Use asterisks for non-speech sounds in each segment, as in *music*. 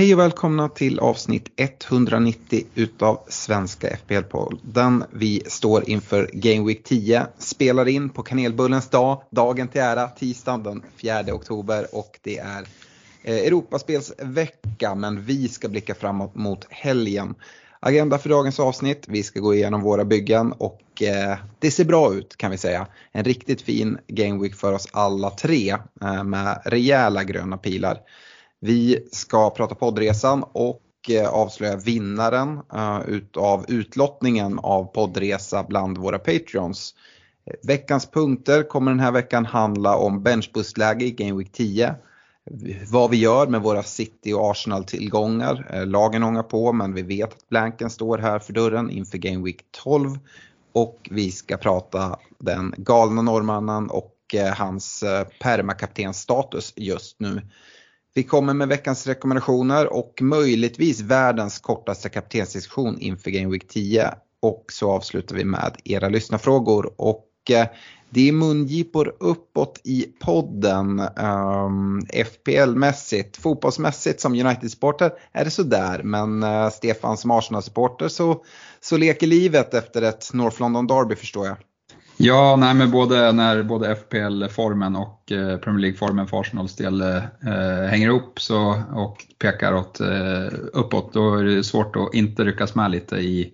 Hej och välkomna till avsnitt 190 utav Svenska FPL-podden. Vi står inför Game Week 10, spelar in på kanelbullens dag, dagen till ära, tisdagen den 4 oktober och det är eh, Europaspelsvecka men vi ska blicka framåt mot helgen. Agenda för dagens avsnitt, vi ska gå igenom våra byggen och eh, det ser bra ut kan vi säga. En riktigt fin Game Week för oss alla tre eh, med rejäla gröna pilar. Vi ska prata poddresan och eh, avslöja vinnaren eh, utav utlottningen av poddresa bland våra Patreons. Veckans punkter kommer den här veckan handla om benchbustläge i Game Week 10. Vad vi gör med våra City och Arsenal-tillgångar. Eh, lagen ångar på men vi vet att blanken står här för dörren inför Game Week 12. Och vi ska prata den galna norrmannen och hans eh, permakaptensstatus just nu. Vi kommer med veckans rekommendationer och möjligtvis världens kortaste kaptensdiskussion inför Game Week 10. Och så avslutar vi med era lyssnarfrågor. Och eh, det är mungipor uppåt i podden. Ehm, um, FPL-mässigt, fotbollsmässigt som United-supporter är det sådär. Men uh, Stefan som Arsenal-supporter så, så leker livet efter ett North London Derby förstår jag. Ja, nej, men både när både FPL-formen och eh, Premier League-formen för Arsenals del eh, hänger ihop så, och pekar åt, eh, uppåt, då är det svårt att inte ryckas med lite i,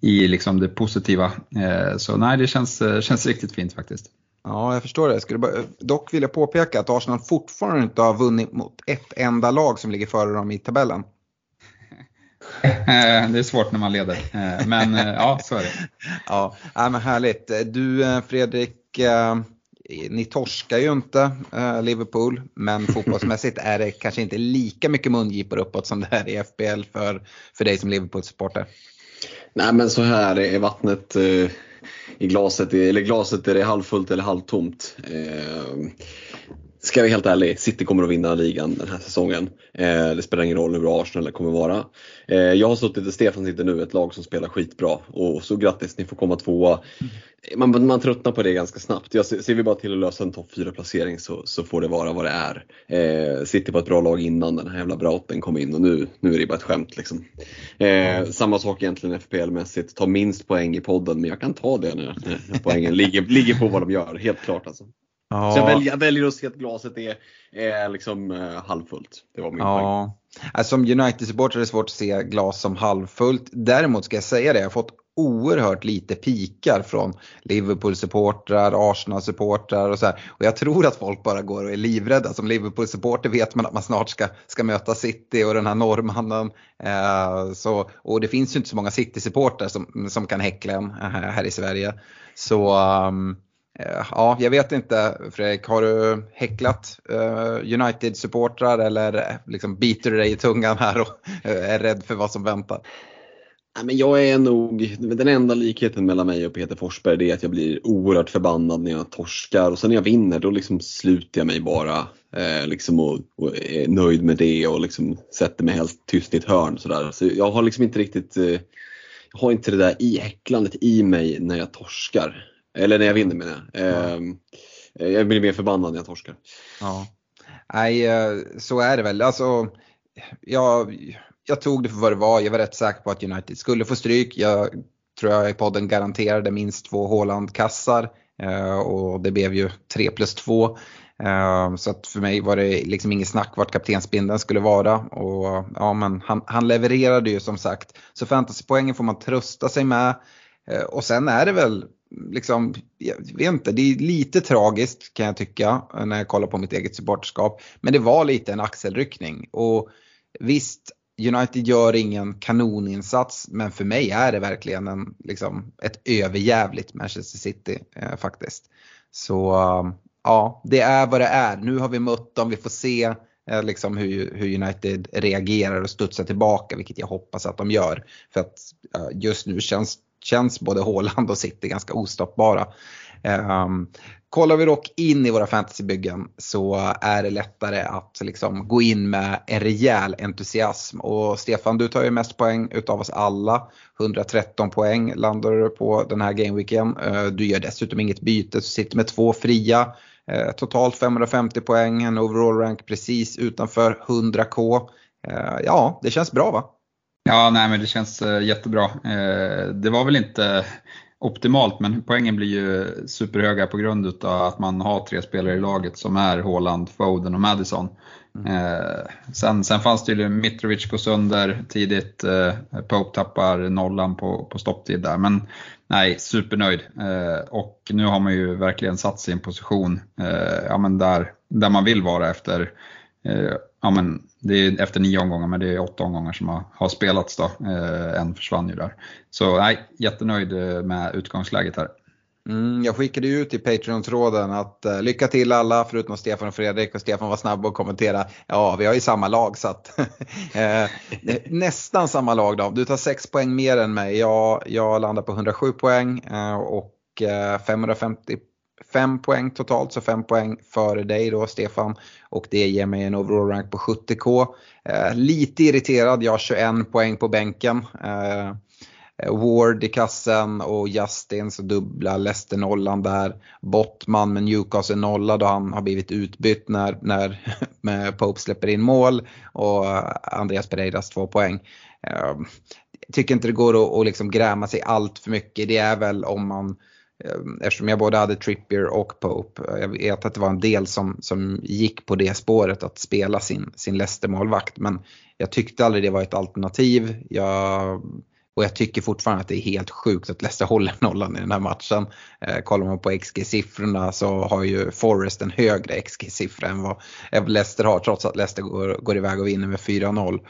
i liksom det positiva. Eh, så nej, det känns, eh, känns riktigt fint faktiskt. Ja, jag förstår det. Jag skulle bara, dock vilja påpeka att Arsenal fortfarande inte har vunnit mot ett enda lag som ligger före dem i tabellen. *laughs* Eh, det är svårt när man leder, eh, men eh, ja, så är det. *laughs* Ja, men härligt. Du Fredrik, ni torskar ju inte Liverpool, men *laughs* fotbollsmässigt är det kanske inte lika mycket mungipor uppåt som det är i FBL för, för dig som Liverpool-supporter. Nej men så här är vattnet i glaset, eller glaset är det halvfullt eller halvtomt. Ska jag vara helt ärlig, City kommer att vinna ligan den här säsongen. Eh, det spelar ingen roll hur bra Arsenal kommer vara. Eh, jag har suttit i Stefan sitter nu, ett lag som spelar skitbra. Och så grattis, ni får komma tvåa. Man, man tröttnar på det ganska snabbt. Jag ser, ser vi bara till att lösa en topp 4 placering så, så får det vara vad det är. Eh, City var ett bra lag innan den här jävla Brauten kom in och nu, nu är det bara ett skämt. Liksom. Eh, samma sak egentligen FPL-mässigt, ta minst poäng i podden men jag kan ta det när, när eh, poängen ligger, ligger på vad de gör, helt klart alltså. Ja. Så jag väljer, jag väljer att se att glaset är, är liksom eh, halvfullt. Det var min poäng. Ja, alltså, som United-supporter är det svårt att se glas som halvfullt. Däremot ska jag säga det, jag har fått oerhört lite pikar från Liverpool-supportrar, Arsenal-supportrar och så här. Och jag tror att folk bara går och är livrädda. Som Liverpool-supporter vet man att man snart ska, ska möta City och den här norrmannen. Eh, så, och det finns ju inte så många City-supportrar som, som kan häckla en eh, här i Sverige. Så um, Eh, ja, jag vet inte Fredrik, har du häcklat uh, United-supportrar eller eh, liksom biter du dig i tungan här och är rädd för vad som väntar? Nej, men jag är nog, den enda likheten mellan mig och Peter Forsberg det är att jag blir oerhört förbannad när jag torskar och sen när jag vinner då liksom sluter jag mig bara eh, liksom och, och är nöjd med det och liksom sätter mig helt tyst i ett hörn. Sådär. Så jag har liksom inte riktigt, eh, jag har inte det där i häcklandet i mig när jag torskar. Eller när jag vinner menar jag. Eh, jag blir mer förbannad när jag torskar. Ja. Nej, eh, så är det väl. Alltså, jag, jag tog det för vad det var. Jag var rätt säker på att United skulle få stryk. Jag tror jag i podden garanterade minst två Haaland-kassar. Eh, och det blev ju 3 plus 2. Eh, så att för mig var det liksom inget snack vart kaptensbindeln skulle vara. Och, ja, men han, han levererade ju som sagt. Så fantasypoängen får man trösta sig med. Och sen är det väl liksom, jag vet inte, det är lite tragiskt kan jag tycka när jag kollar på mitt eget supporterskap. Men det var lite en axelryckning. Och visst, United gör ingen kanoninsats men för mig är det verkligen en, liksom, ett överjävligt Manchester City eh, faktiskt. Så ja, det är vad det är. Nu har vi mött dem, vi får se eh, liksom hur, hur United reagerar och studsar tillbaka, vilket jag hoppas att de gör. För att eh, just nu känns, känns både Haaland och City ganska ostoppbara. Um, kollar vi dock in i våra fantasybyggen så är det lättare att liksom gå in med en rejäl entusiasm. Och Stefan, du tar ju mest poäng utav oss alla. 113 poäng landar du på den här gameweeken. Uh, du gör dessutom inget byte, så sitter med två fria. Uh, totalt 550 poäng, en overall rank precis utanför 100k. Uh, ja, det känns bra va? Ja, nej men det känns jättebra. Det var väl inte optimalt men poängen blir ju superhöga på grund av att man har tre spelare i laget som är Haaland, Foden och Madison. Mm. Eh, sen, sen fanns det ju Mitrovic går sönder tidigt, eh, Pope tappar nollan på, på stopptid där. Men nej, supernöjd. Eh, och nu har man ju verkligen satt sig i en position eh, ja, men där, där man vill vara efter eh, Eh, ja, men det är efter nio omgångar, men det är åtta omgångar som har, har spelats då. Eh, en försvann ju där. Så nej, jättenöjd eh, med utgångsläget här. Mm, jag skickade ut i Patreon-tråden att uh, lycka till alla förutom Stefan och Fredrik och Stefan var snabb att kommentera. Ja, vi har ju samma lag så att uh, *laughs* nästan samma lag då. Du tar 6 poäng mer än mig. Jag, jag landar på 107 poäng uh, och 550 5 poäng totalt, så 5 poäng före dig då Stefan. Och det ger mig en overall rank på 70k. Eh, lite irriterad, jag har 21 poäng på bänken. Eh, eh, Ward i kassen och Justin så dubbla Leicester-nollan där. Bottman med Newcastle nolla då han har blivit utbytt när, när *laughs* Pope släpper in mål. Och eh, Andreas Pereiras två poäng. Eh, tycker inte det går att, att liksom gräma sig allt för mycket. Det är väl om man Eh, eftersom jag både hade Trippier och Pope. Eh, jag vet att det var en del som, som gick på det spåret att spela sin, sin Leicester-målvakt. Men jag tyckte aldrig det var ett alternativ. Jag, och jag tycker fortfarande att det är helt sjukt att Leicester håller nollan i den här matchen. Eh, kollar man på XG-siffrorna så har ju Forrest en högre XG-siffra än vad Leicester har trots att Leicester går, går iväg och vinner med 4-0.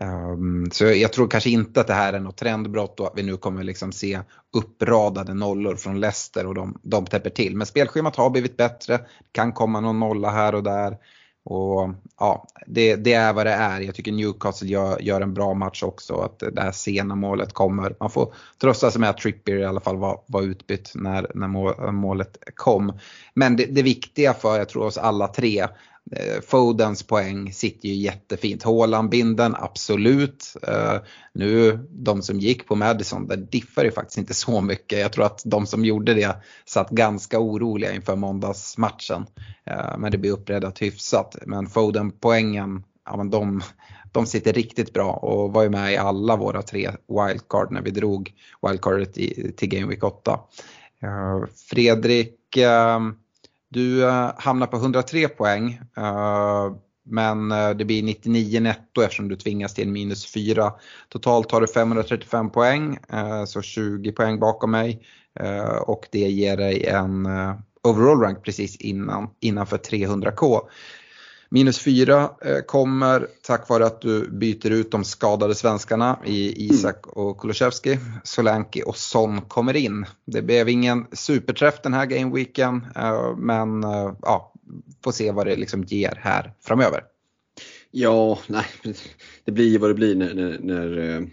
Um, så jag tror kanske inte att det här är något trendbrott och att vi nu kommer liksom se uppradade nollor från Leicester och de, de täpper till. Men spelschemat har blivit bättre, det kan komma någon nolla här och där. Och ja, det, det, är vad det är. Jag tycker Newcastle gör, gör, en bra match också. Att det här sena målet kommer. Man får trösta sig med att Trippier i alla fall var, var utbytt när, när målet kom. Men det, det viktiga för, jag tror oss alla tre, Eh, Eh, Fodens poäng sitter ju jättefint. Haaland-binden, absolut. Uh, nu, de som gick på Madison, där diffar det faktiskt inte så mycket. Jag tror att de som gjorde det satt ganska oroliga inför måndagsmatchen. Uh, men det blir upprättat hyfsat. Men Foden-poängen, ja men de, de sitter riktigt bra och var ju med i alla våra tre wildcard när vi drog wildcardet i, till Game Week 8. Uh, Fredrik, du uh, hamnar på 103 poäng. Uh, men uh, det blir 99 netto eftersom du tvingas till en minus 4. Totalt har du 535 poäng, så 20 poäng bakom mig. Och det ger dig en overall rank precis innan, innanför 300k. Minus 4 eh, kommer tack vare att du byter ut de skadade svenskarna i Isak och Kulusevski. Solanki och Son kommer in. Det blev ingen superträff den här gameweeken eh, men eh, ja, får se vad det liksom ger här framöver. Ja, nej, *laughs* det blir ju vad det blir när, när, när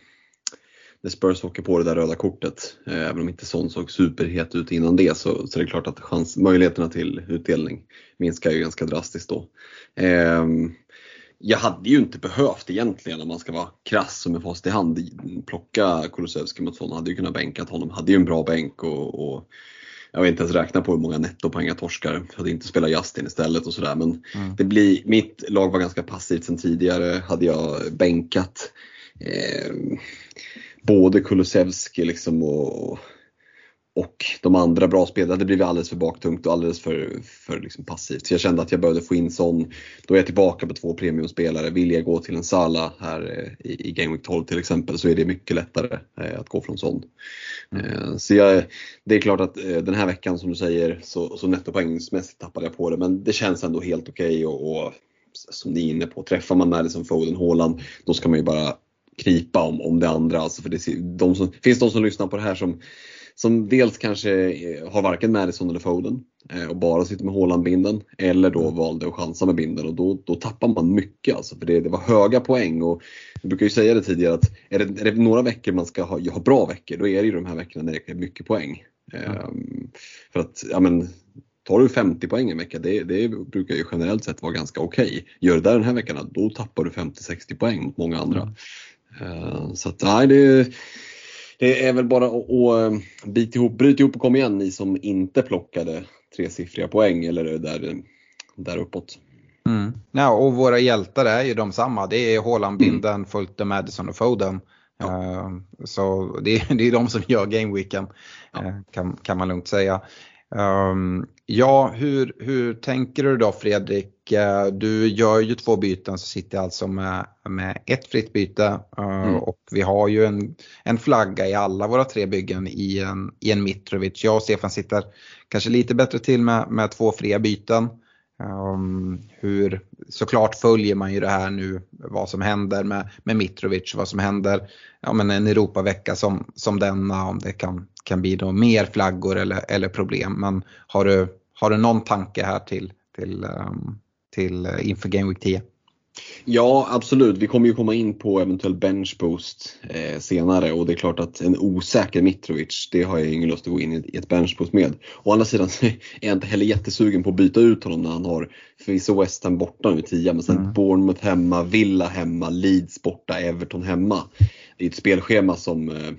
när Spurs åker på det där röda kortet, eh, även om inte Son såg superhet ut innan det, så, så är det klart att chans, möjligheterna till utdelning minskar ju ganska drastiskt då. Eh, jag hade ju inte behövt egentligen om man ska vara krass och med fast i hand plocka Kulusevski mot Son. Hade ju kunnat bänka honom, hade ju en bra bänk och, och jag vill inte ens räkna på hur många nettopoäng jag torskar. Hade inte spelat Justin istället och sådär. Men mm. det blir, mitt lag var ganska passivt sen tidigare. Hade jag bänkat eh, både Kulusevski liksom och, och de andra bra spelarna. Det blev alldeles för baktungt och alldeles för, för liksom passivt. Så jag kände att jag behövde få in sån. Då är jag tillbaka på två premiumspelare. Vill jag gå till en Sala här eh, i, i Game Week 12 till exempel så är det mycket lättare eh, att gå från sån. Mm. Eh, så jag, det är klart att den här veckan som du säger så, så nettopoängsmässigt tappade jag på det men det känns ändå helt okej okay och, och som ni är inne på, träffar man Madison, Foden, Haaland, då ska man ju bara knipa om, om det andra. Alltså för det de som, finns de som lyssnar på det här som, som dels kanske har varken Madison eller Foden eh, och bara sitter med Haaland-binden eller då valde att chansa med binden och då, då tappar man mycket alltså. För det, det var höga poäng och jag brukar ju säga det tidigare att är det, är det några veckor man ska ha, ha bra veckor då är det ju de här veckorna när det är mycket poäng. Mm. för att, ja men tar du 50 poäng en vecka, det, det brukar ju generellt sett vara ganska okej. Okay. Gör du det den här veckan, då tappar du 50-60 poäng mot många andra. Mm. så att, nej, det, det är väl bara att, att bita ihop, bryta ihop och komma igen ni som inte plockade tresiffriga poäng eller där, där uppåt. Mm. Ja, och våra hjältar är ju de samma. Det är Haaland, Binden, mm. Fulton, Madison och Foden. Ja. Uh, så det är, *laughs* det är de som gör gameweeken ja. kan, kan man lugnt säga. Um, ja, hur, hur tänker du då Fredrik? Uh, du gör ju två byten så sitter alltså med, med ett fritt byte mm. och vi har ju en, en flagga i alla våra tre byggen i en, i en Mitrovic. Jag och Stefan sitter kanske lite bättre till med, med två fria byten. Um, hur, såklart följer man ju det här nu vad som händer med, med Mitrovic, vad som händer ja, men en Europavecka som, som denna, om det kan, kan bli då mer flaggor eller, eller problem. Men har du, har du någon tanke här till, till, um, till eh, inför Game Week 10? Ja, absolut. Vi kommer ju komma in på eventuell benchboost eh, senare och det är klart att en osäker Mitrovic, det har jag ingen lust att gå in i ett benchboost med. Å andra sidan *laughs* är jag inte heller jättesugen på att byta ut honom när han har förvisso West Ham borta nu 10 men sen mm. Bournemouth hemma, Villa hemma, Leeds borta, Everton hemma. Det är ett spelschema som eh,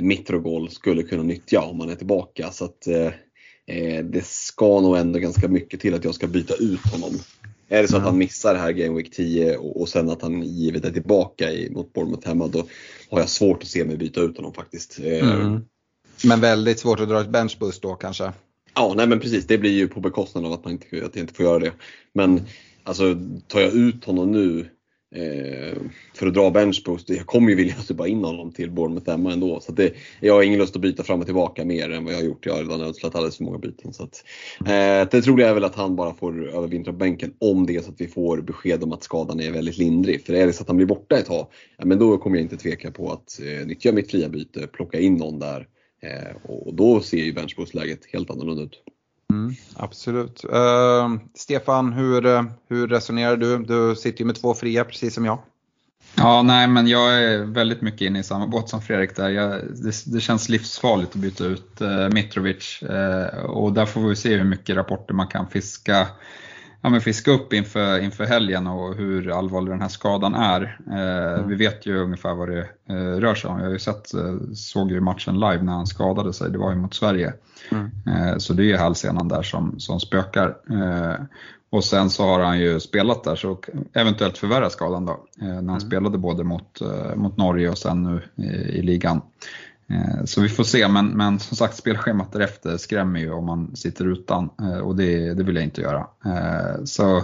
Mitrogol skulle kunna nyttja om han är tillbaka. Så att, eh, eh, det ska nog ändå ganska mycket till att jag ska byta ut honom. Är det så att han missar det här Game Week 10 och, och sen att han givet är tillbaka i, mot Bournemouth hemma då har jag svårt att se mig byta ut honom faktiskt. Eh, mm. Men väldigt svårt att dra ett benchboost då kanske? Ja, nej men precis. Det blir ju på bekostnad av att, man inte, att jag inte får göra det. Men alltså tar jag ut honom nu Eh, för att dra benchboost. Jag kommer ju vilja släppa in honom till Bournemouth hemma ändå. Så det, jag har ingen lust att byta fram och tillbaka mer än vad jag har gjort. Jag har redan ödslat alldeles för många byten. Så att, eh, det troliga är väl att han bara får övervintra på bänken om det är så att vi får besked om att skadan är väldigt lindrig. För är det så att han blir borta ett tag, ja, men då kommer jag inte tveka på att eh, nyttja mitt fria byte, plocka in någon där. Eh, och då ser ju benchboost-läget helt annorlunda ut. Mm, absolut. Uh, Stefan, hur, eh, hur resonerar du? Du sitter ju med två fria precis som jag. Ja, nej men jag är väldigt mycket inne i samma båt som Fredrik där. Jag, det, det, känns livsfarligt att byta ut uh, Mitrovic uh, och där får vi se hur mycket rapporter man kan fiska ja, men fiska upp inför, inför helgen och hur allvarlig den här skadan är. Eh, mm. Vi vet ju ungefär vad det eh, rör sig om. Jag har ju sett, eh, såg ju matchen live när han skadade sig, det var ju mot Sverige. Mm. Eh, så det är ju hälsenan där som, som spökar. Eh, och sen så har han ju spelat där så eventuellt förvärra skadan då. Eh, när han mm. spelade både mot, mot Norge och sen nu i, i ligan. Eh, så vi får se, men, men som sagt spelschemat därefter skrämmer ju om man sitter utan eh, och det, det vill jag inte göra. Eh, så,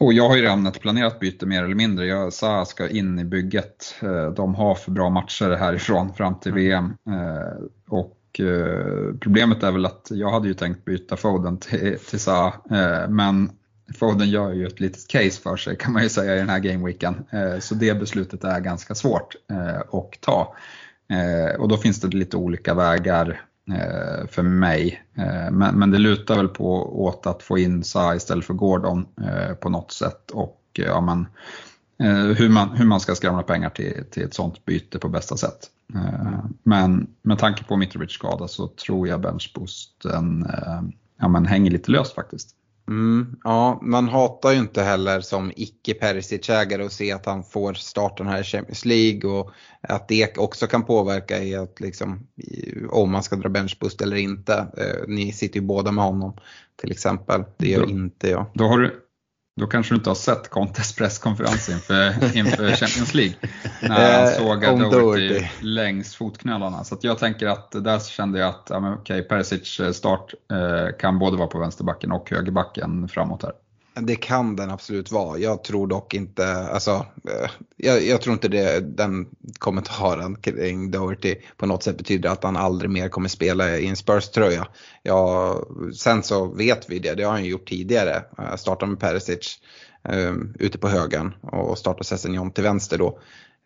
och jag har ju redan ett planerat byte mer eller mindre. Jag sa ska in i bygget. De har för bra matcher härifrån fram till VM. Och problemet är väl att jag hade ju tänkt byta Foden till, till Sa, men Foden gör ju ett litet case för sig kan man ju säga i den här gameweeken. Så det beslutet är ganska svårt att ta. Eh, och då finns det lite olika vägar eh, för mig. Eh, men, men, det lutar väl på åt att få in Sa istället för Gordon eh, på något sätt. Och eh, ja, men, eh, hur, man, hur man ska skramla pengar till, till ett sånt byte på bästa sätt. Eh, men med tanke på Mitrovic skada så tror jag benchboosten eh, ja, men hänger lite löst faktiskt. Mm, ja, man hatar ju inte heller som icke Perisic-ägare att se att han får starten här i Champions League och att det också kan påverka i att liksom, om man ska dra benchboost eller inte. Eh, ni sitter ju båda med honom till exempel. Det gör då, inte jag. Då har du, då kanske du inte har sett Contes presskonferens inför, *laughs* inför Champions League. När han eh, sågade Doherty längs fotknölarna. Så jag tänker att där kände jag att ja, okay, Perisic eh, start eh, kan både vara på vänsterbacken och högerbacken framåt här. Det kan den absolut vara. Jag tror dock inte, alltså, eh, jag, jag, tror inte det, den kommentaren kring Doherty på något sätt betyder att han aldrig mer kommer spela i en Spurs-tröja. Ja, sen så vet vi det, det har han gjort tidigare. Eh, startade med Perisic um, ute på högen och startade Sessignon till vänster då.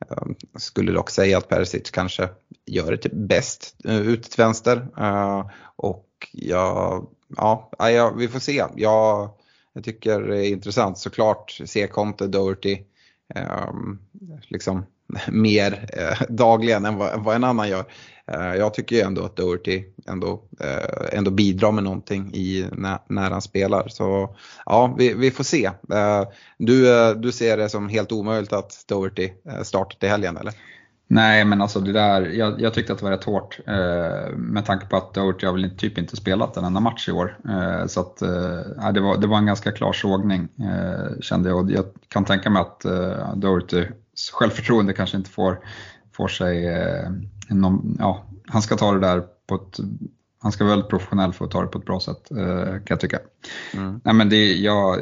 Um, skulle dock säga att Perisic kanske gör det bäst eh, uh, ute till vänster. Uh, och ja, ja, ja, vi får se. Jag, jag tycker det är intressant såklart. Se Conte, Doherty. Ehm, liksom *laughs* mer eh, dagligen än vad, vad, en annan gör. Eh, jag tycker ju ändå att Doherty ändå, eh, ändå bidrar med någonting i, när, när han spelar. Så ja, vi, vi får se. Eh, du, eh, du ser det som helt omöjligt att Doherty eh, startar till helgen eller? Nej, men alltså det där, jag, jag tyckte att det var rätt hårt eh, med tanke på att Doherty har väl typ inte spelat en enda match i år. Eh, så att, eh, det, var, det var en ganska klar sågning eh, kände jag och jag kan tänka mig att eh, Dohertys självförtroende kanske inte får, får sig, eh, någon, ja, han ska ta det där på ett han ska vara väldigt professionell för att ta det på ett bra sätt kan jag tycka. Mm. Nej, men det, ja,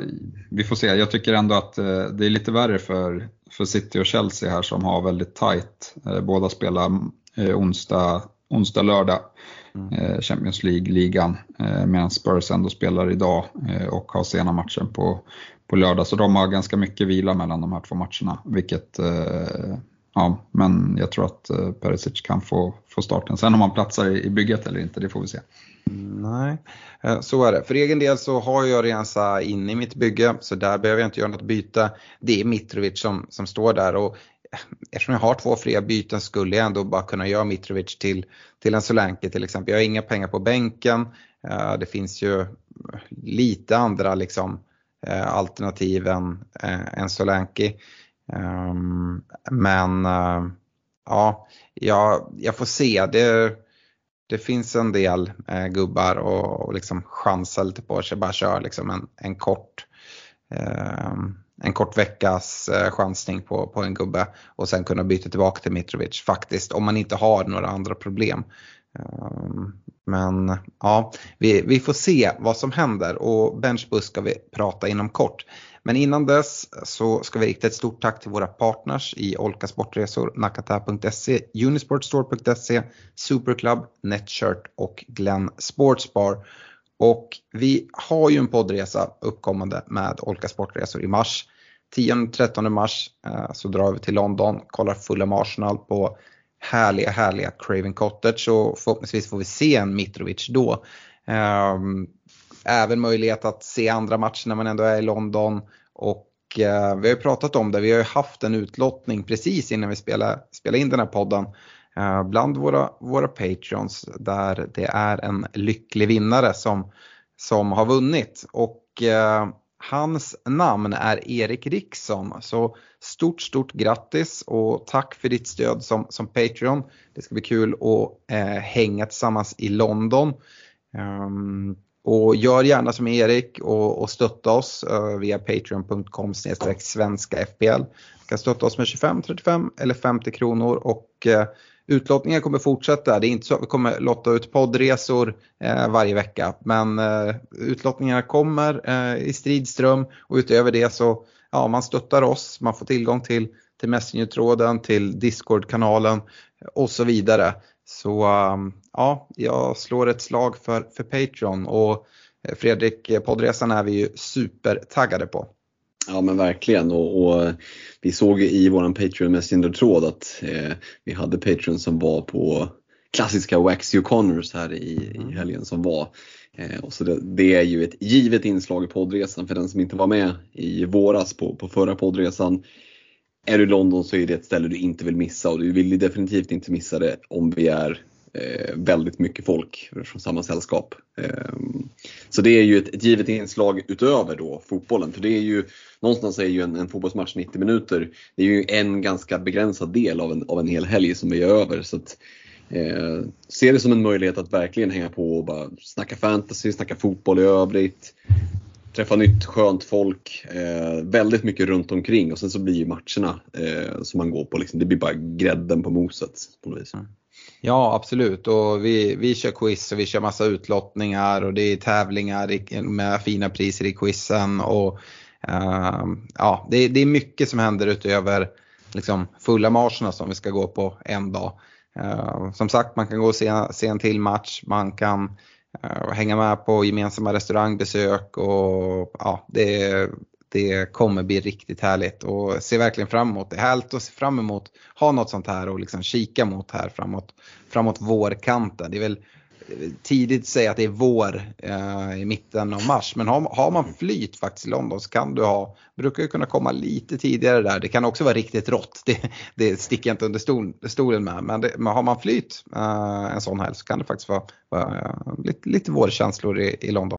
vi får se, jag tycker ändå att det är lite värre för för City och Chelsea här som har väldigt tight. Eh, båda spelar eh, onsdag, onsdag lördag. Mm. Eh, Champions League-ligan medan Spurs ändå spelar idag och har sena matchen på, på lördag. Så de har ganska mycket vila mellan de här två matcherna. Vilket, ja, men jag tror att eh, Perisic kan få, få starten. Sen om han platsar i bygget eller inte, det får vi se. Nej, eh, så är det. För egen del så har jag Rensa inne i mitt bygge så där behöver jag inte göra något byte. Det är Mitrovic som, som står där och eh, eftersom jag har två fria byten skulle jag ändå bara kunna göra Mitrovic till, till en Solanke till exempel. Jag har inga pengar på bänken. Det finns ju lite andra liksom, alternativ än, än Solanke. Ehm, men eh, ja, jag, jag får se. Det, det finns en del eh, gubbar och, och liksom chansar lite på sig, bara kör liksom en, en kort eh, en kort veckas eh, chansning på, på en gubbe och sen kunna byta tillbaka till Mitrovic faktiskt om man inte har några andra problem. Eh, men ja, vi, vi får se vad som händer och benchbus ska vi prata inom kort. Men innan dess så ska vi rikta ett stort tack till våra partners i Olka Sportresor, Nakata.se, Unisportstore.se, Superclub, Netshirt och Glenn Sportsbar. Och vi har ju en poddresa uppkommande med Olka Sportresor i mars. 10-13 mars eh, så drar vi till London, kollar Fulham Arsenal på härliga, härliga Craven Cottage och förhoppningsvis får vi se en Mitrovic då. Ehm, även möjlighet att se andra matcher när man ändå är i London. Och eh, vi har ju pratat om det, vi har ju haft en utlottning precis innan vi spelade, spelade in den här podden. Eh, bland våra, våra patreons där det är en lycklig vinnare som, som har vunnit. Och eh, Hans namn är Erik Riksson. Så stort, stort grattis och tack för ditt stöd som, som Patreon. Det ska bli kul att eh, hänga tillsammans i London. Um, och gör gärna som Erik och, och stötta oss uh, via patreon.com svenska FPL. Du kan stötta oss med 25, 35 eller 50 kronor och eh, uh, Utlottningen kommer fortsätta. Det är inte så att vi kommer lotta ut poddresor eh, varje vecka. Men eh, utlottningarna kommer eh, i stridström och utöver det så ja, man stöttar oss. Man får tillgång till, till Messenger-tråden, till Discord-kanalen och så vidare. Så um, ja, jag slår ett slag för, för Patreon och eh, Fredrik, poddresan är vi ju supertaggade på. Ja men verkligen och, och vi såg i våran Patreon Messenger-tråd att eh, vi hade Patreon som var på klassiska Waxy O'Connors här i, i mm. helgen som var. Eh, och så det, det, är ju ett givet inslag i poddresan för den som inte var med i våras på, på förra poddresan. Är du i London så är det ett ställe du inte vill missa och du vill definitivt inte missa det om vi är eh, väldigt mycket folk från samma sällskap. Eh, så det är ju ett, ett, givet inslag utöver då fotbollen. För det är ju, någonstans är ju en, en fotbollsmatch 90 minuter, det är ju en ganska begränsad del av en, av en hel helg som vi är över. Så att, eh, ser det som en möjlighet att verkligen hänga på och bara snacka fantasy, snacka fotboll i övrigt. Träffa nytt skönt folk, eh, väldigt mycket runt omkring och sen så blir ju matcherna eh, som man går på, liksom, det blir bara grädden på moset på något vis. Mm. Ja absolut och vi, vi kör quiz och vi kör massa utlottningar och det är tävlingar med fina priser i quizen och eh, ja, det, det, är mycket som händer utöver liksom, fulla marscherna som vi ska gå på en dag. Ehm, som sagt man kan gå och se, se en till match, man kan Eh, och hänga med på gemensamma restaurangbesök och ja, det, det kommer bli riktigt härligt och ser verkligen fram emot det. Härligt att se fram emot, ha något sånt här och liksom kika mot här framåt, framåt vårkanten. Det är väl tidigt säga att det är vår eh, i mitten av mars. Men har, har, man flyt faktiskt i London så kan du ha, brukar ju kunna komma lite tidigare där. Det kan också vara riktigt rått, det, det sticker jag inte under stol, stolen med. Men, det, men har man flyt eh, en sån helg så kan det faktiskt vara, vara lite, lite vårkänslor i, i London.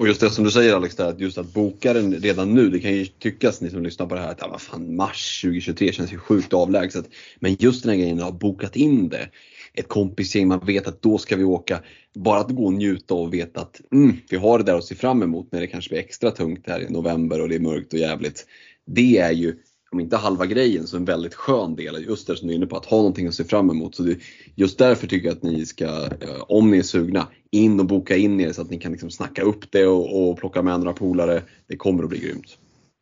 Och just det som du säger Alex, där, att just att boka den redan nu, det kan ju tyckas ni som lyssnar på det här att ja, vad fan, mars 2023 känns ju sjukt avlägset. Men just den här grejen att ha bokat in det, ett kompisgäng, man vet att då ska vi åka. Bara att gå och njuta och veta att mm, vi har det där att se fram emot när det kanske blir extra tungt här i november och det är mörkt och jävligt. Det är ju om inte halva grejen, så en väldigt skön del. Just det som du är inne på, att ha någonting att se fram emot. Så det, just därför tycker jag att ni ska, eh, om ni är sugna, in och boka in er så att ni kan liksom snacka upp det och, och plocka med andra polare. Det kommer att bli grymt.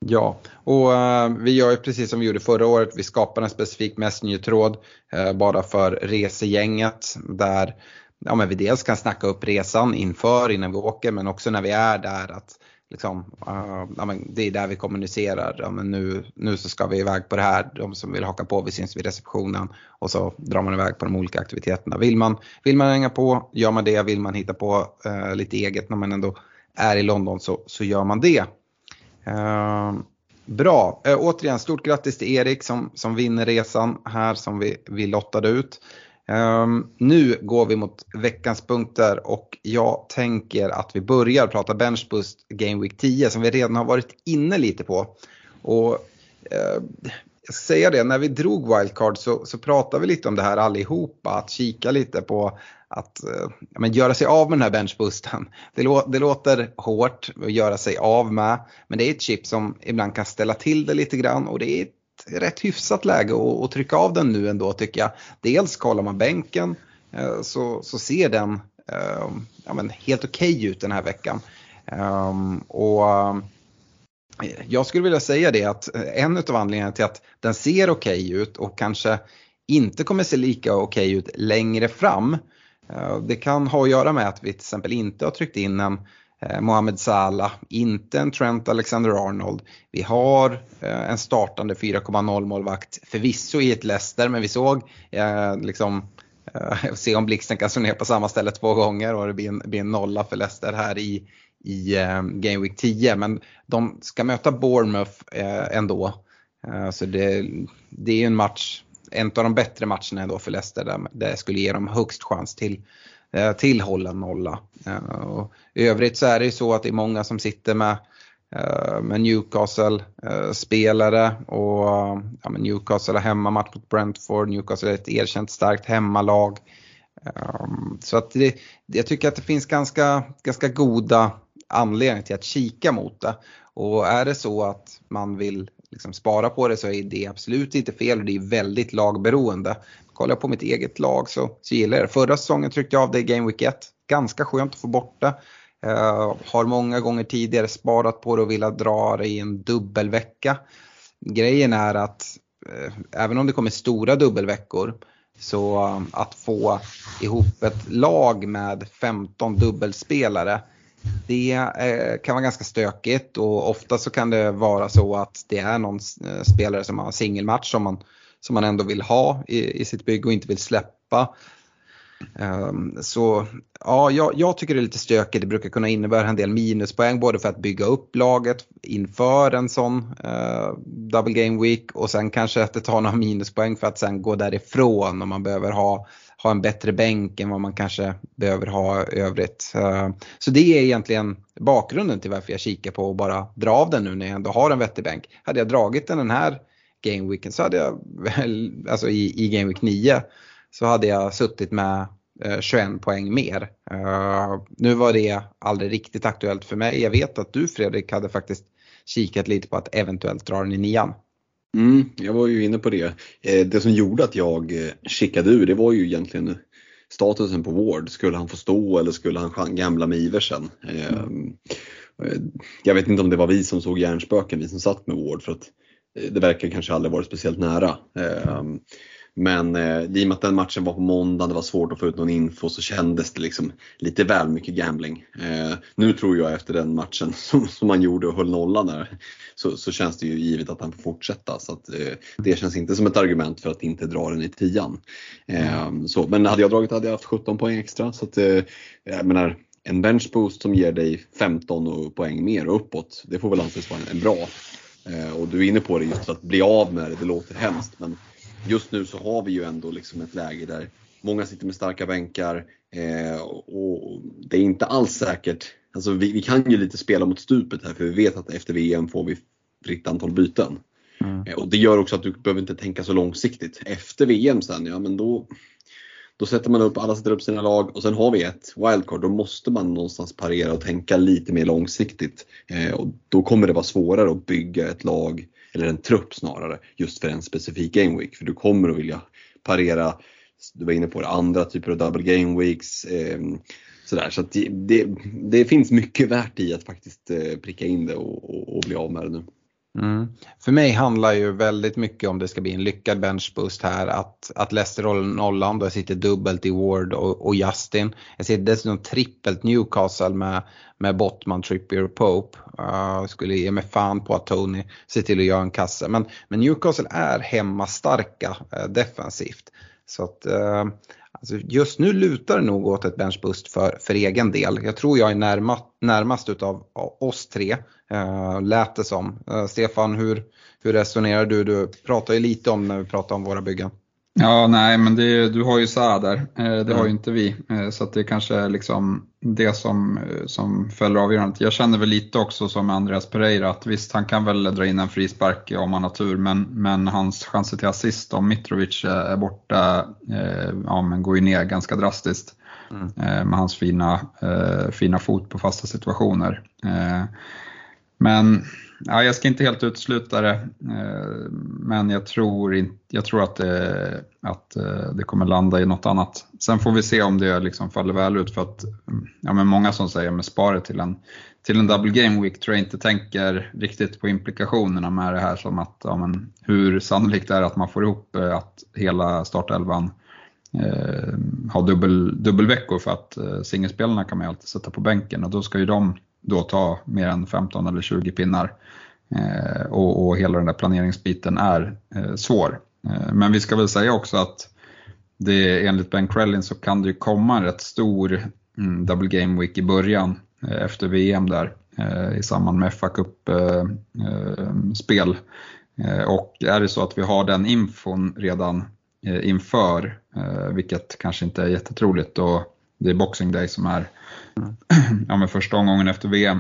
Ja, och uh, vi gör ju precis som vi gjorde förra året. Vi skapar en specifik Messenger-tråd uh, eh, bara för resegänget där ja, men vi dels kan snacka upp resan inför innan vi åker men också när vi är där. att liksom, uh, ja, men det är där vi kommunicerar. Ja, men nu, nu så ska vi iväg på det här. De som vill haka på, vi syns vid receptionen. Och så drar man iväg på de olika aktiviteterna. Vill man, vill man hänga på, gör man det. Vill man hitta på uh, lite eget när man ändå är i London så, så gör man det. Uh, bra, återigen stort grattis till Erik som, som vinner resan här som vi, vi lottade ut. Um, nu går vi mot veckans punkter och jag tänker att vi börjar prata benchboost Game Week 10 som vi redan har varit inne lite på. Och uh, jag ska säga det, när vi drog wildcard så, så pratade vi lite om det här allihopa, att kika lite på att uh, men göra sig av med den här benchboosten. Det, lå det låter hårt att göra sig av med, men det är ett chip som ibland kan ställa till det lite grann och det är rätt hyfsat läge att, att trycka av den nu ändå tycker jag. Dels kollar man bänken eh, så, så ser den eh, ja, men helt okej okay ut den här veckan. Ehm, och eh, jag skulle vilja säga det att eh, en av anledningarna till att den ser okej okay ut och kanske inte kommer se lika okej okay ut längre fram. Eh, det kan ha att göra med att vi till exempel inte har tryckt in en Eh, Mohamed Salah, inte en Trent Alexander-Arnold. Vi har eh, en startande 4,0 målvakt förvisso i ett Leicester men vi såg eh, liksom se om blixten kan slå ner på samma ställe två gånger och det blir en, blir en nolla för Leicester här i, i Game Week 10. Men de ska möta Bournemouth ändå. Så det, det är en match, en av de bättre matcherna ändå för Leicester där det skulle ge dem högst chans till Eh, till Holland nolla. Eh, och I övrigt så är det ju så att det är många som sitter med, eh, med Newcastle-spelare och ja, Newcastle har hemmamatch mot Brentford, Newcastle är ett erkänt starkt hemmalag. Så att det, jag tycker att det finns ganska, ganska goda anledningar till att kika mot det. Och är det så att man vill liksom spara på det så är det absolut inte fel och det är väldigt lagberoende. Kollar jag på mitt eget lag så, så gillar jag det. Förra säsongen tryckte jag av det i Game Week 1. Ganska skönt att få bort det. Uh, har många gånger tidigare sparat på det och velat dra det i en dubbelvecka. Grejen är att uh, även om det kommer stora dubbelveckor så uh, att få ihop ett lag med 15 dubbelspelare det kan vara ganska stökigt och ofta så kan det vara så att det är någon spelare som har singelmatch som man som man ändå vill ha i, i sitt bygge och inte vill släppa. Um, så ja, jag, jag, tycker det är lite stökigt. Det brukar kunna innebära en del minuspoäng både för att bygga upp laget inför en sån uh, double game week och sen kanske att det tar några minuspoäng för att sen gå därifrån om man behöver ha, ha en bättre bänk än vad man kanske behöver ha övrigt. Uh, så det är egentligen bakgrunden till varför jag kikar på att bara dra av den nu när jag ändå har en vettig bänk. Hade jag dragit den den här Game Weeken så hade jag alltså i, i Game Week 9 så hade jag suttit med eh, 21 poäng mer. Uh, nu var det aldrig riktigt aktuellt för mig. Jag vet att du Fredrik hade faktiskt kikat lite på att eventuellt dra den i nian. Mm, jag var ju inne på det. Eh, det som gjorde att jag eh, kickade ur det var ju egentligen statusen på Ward. Skulle han få stå eller skulle han gambla med Iversen? Mm. Jag vet inte om det var vi som såg hjärnspöken, vi som satt med Ward. För att Eh, det verkar kanske aldrig varit speciellt nära. Ehm, men eh, i och med att den matchen var på måndag, det var svårt att få ut någon info så kändes det liksom lite väl mycket gambling. Eh, nu tror jag efter den matchen *laughs* som, som man gjorde och höll nollan där så, så känns det ju givet att han får fortsätta. Så att, eh, det känns inte som ett argument för att inte dra den i tian. Eh, så, men hade jag dragit hade jag haft 17 poäng extra. Så att, eh, jag menar, en benchboost som ger dig 15 poäng mer och uppåt, det får väl anses vara en bra. Eh, och du är inne på det just att bli av med det, det låter hemskt. Men just nu så har vi ju ändå liksom ett läge där många sitter med starka bänkar eh, och det är inte alls säkert. Alltså vi, vi, kan ju lite spela mot stupet här för vi vet att efter VM får vi fritt antal byten. Mm. Eh, och det gör också att du behöver inte tänka så långsiktigt. Efter VM sen, ja men då, då sätter man upp, alla sätter upp sina lag och sen har vi ett wildcard. Då måste man någonstans parera och tänka lite mer långsiktigt. Eh, och då kommer det vara svårare att bygga ett lag eller en trupp snarare, just för en specifik game week. För du kommer att vilja parera, du var inne på det, andra typer av double game weeks. Eh, sådär. Så det, det, det, finns mycket värt i att faktiskt eh, pricka in det och, och, och bli av med det nu. Mm. För mig handlar ju väldigt mycket om det ska bli en lyckad benchboost här att, att Leicester håller nollan då jag sitter dubbelt i Ward och, och Justin. Jag sitter dessutom trippelt Newcastle med, med Bottman, Trippier och Pope. Uh, skulle ge mig fan på att Tony ser till att göra en kasse. Men, men Newcastle är hemmastarka uh, defensivt. Så att uh, Alltså just nu lutar det nog åt ett benchboost för, för egen del. Jag tror jag är närmast, närmast utav oss tre, uh, lät det som. Uh, Stefan, hur, hur resonerar du? Du pratar ju lite om när vi pratar om våra byggen. Ja, nej, men det, du har ju Sa där. Eh, det mm. har ju inte vi. Eh, så det kanske är liksom det som, eh, som fäller avgörandet. Jag känner väl lite också som Andreas Pereira att visst, han kan väl dra in en frispark om han har tur, men, men hans chanser till assist om Mitrovic är borta ja, men går ju ner ganska drastiskt. Mm. Med hans fina, fina fot på fasta situationer. Men ja, jag ska inte helt utesluta det, eh, men jag tror, in, jag tror att, det, att eh, det kommer landa i något annat. Sen får vi se om det liksom faller väl ut för att mm, ja, men många som säger med sparet till en, till en double game week tror jag inte tänker riktigt på implikationerna med det här som att ja, men hur sannolikt det är att man får ihop eh, att hela startelvan eh, har dubbel, dubbelveckor för att eh, singelspelarna kan man ju alltid sätta på bänken och då ska ju de då ta mer än 15 eller 20 pinnar. Eh, och, och, hela den där planeringsbiten är eh, svår. Eh, men vi ska väl säga också att det, enligt Ben Krellin så kan det ju komma en rätt stor mm, double game week i början eh, efter VM där eh, i samband med fa Cup-spel. Eh, eh, eh, och är det så att vi har den infon redan eh, inför, vilket kanske inte är jättetroligt, då det är Boxing Day som är ja, men första omgången efter VM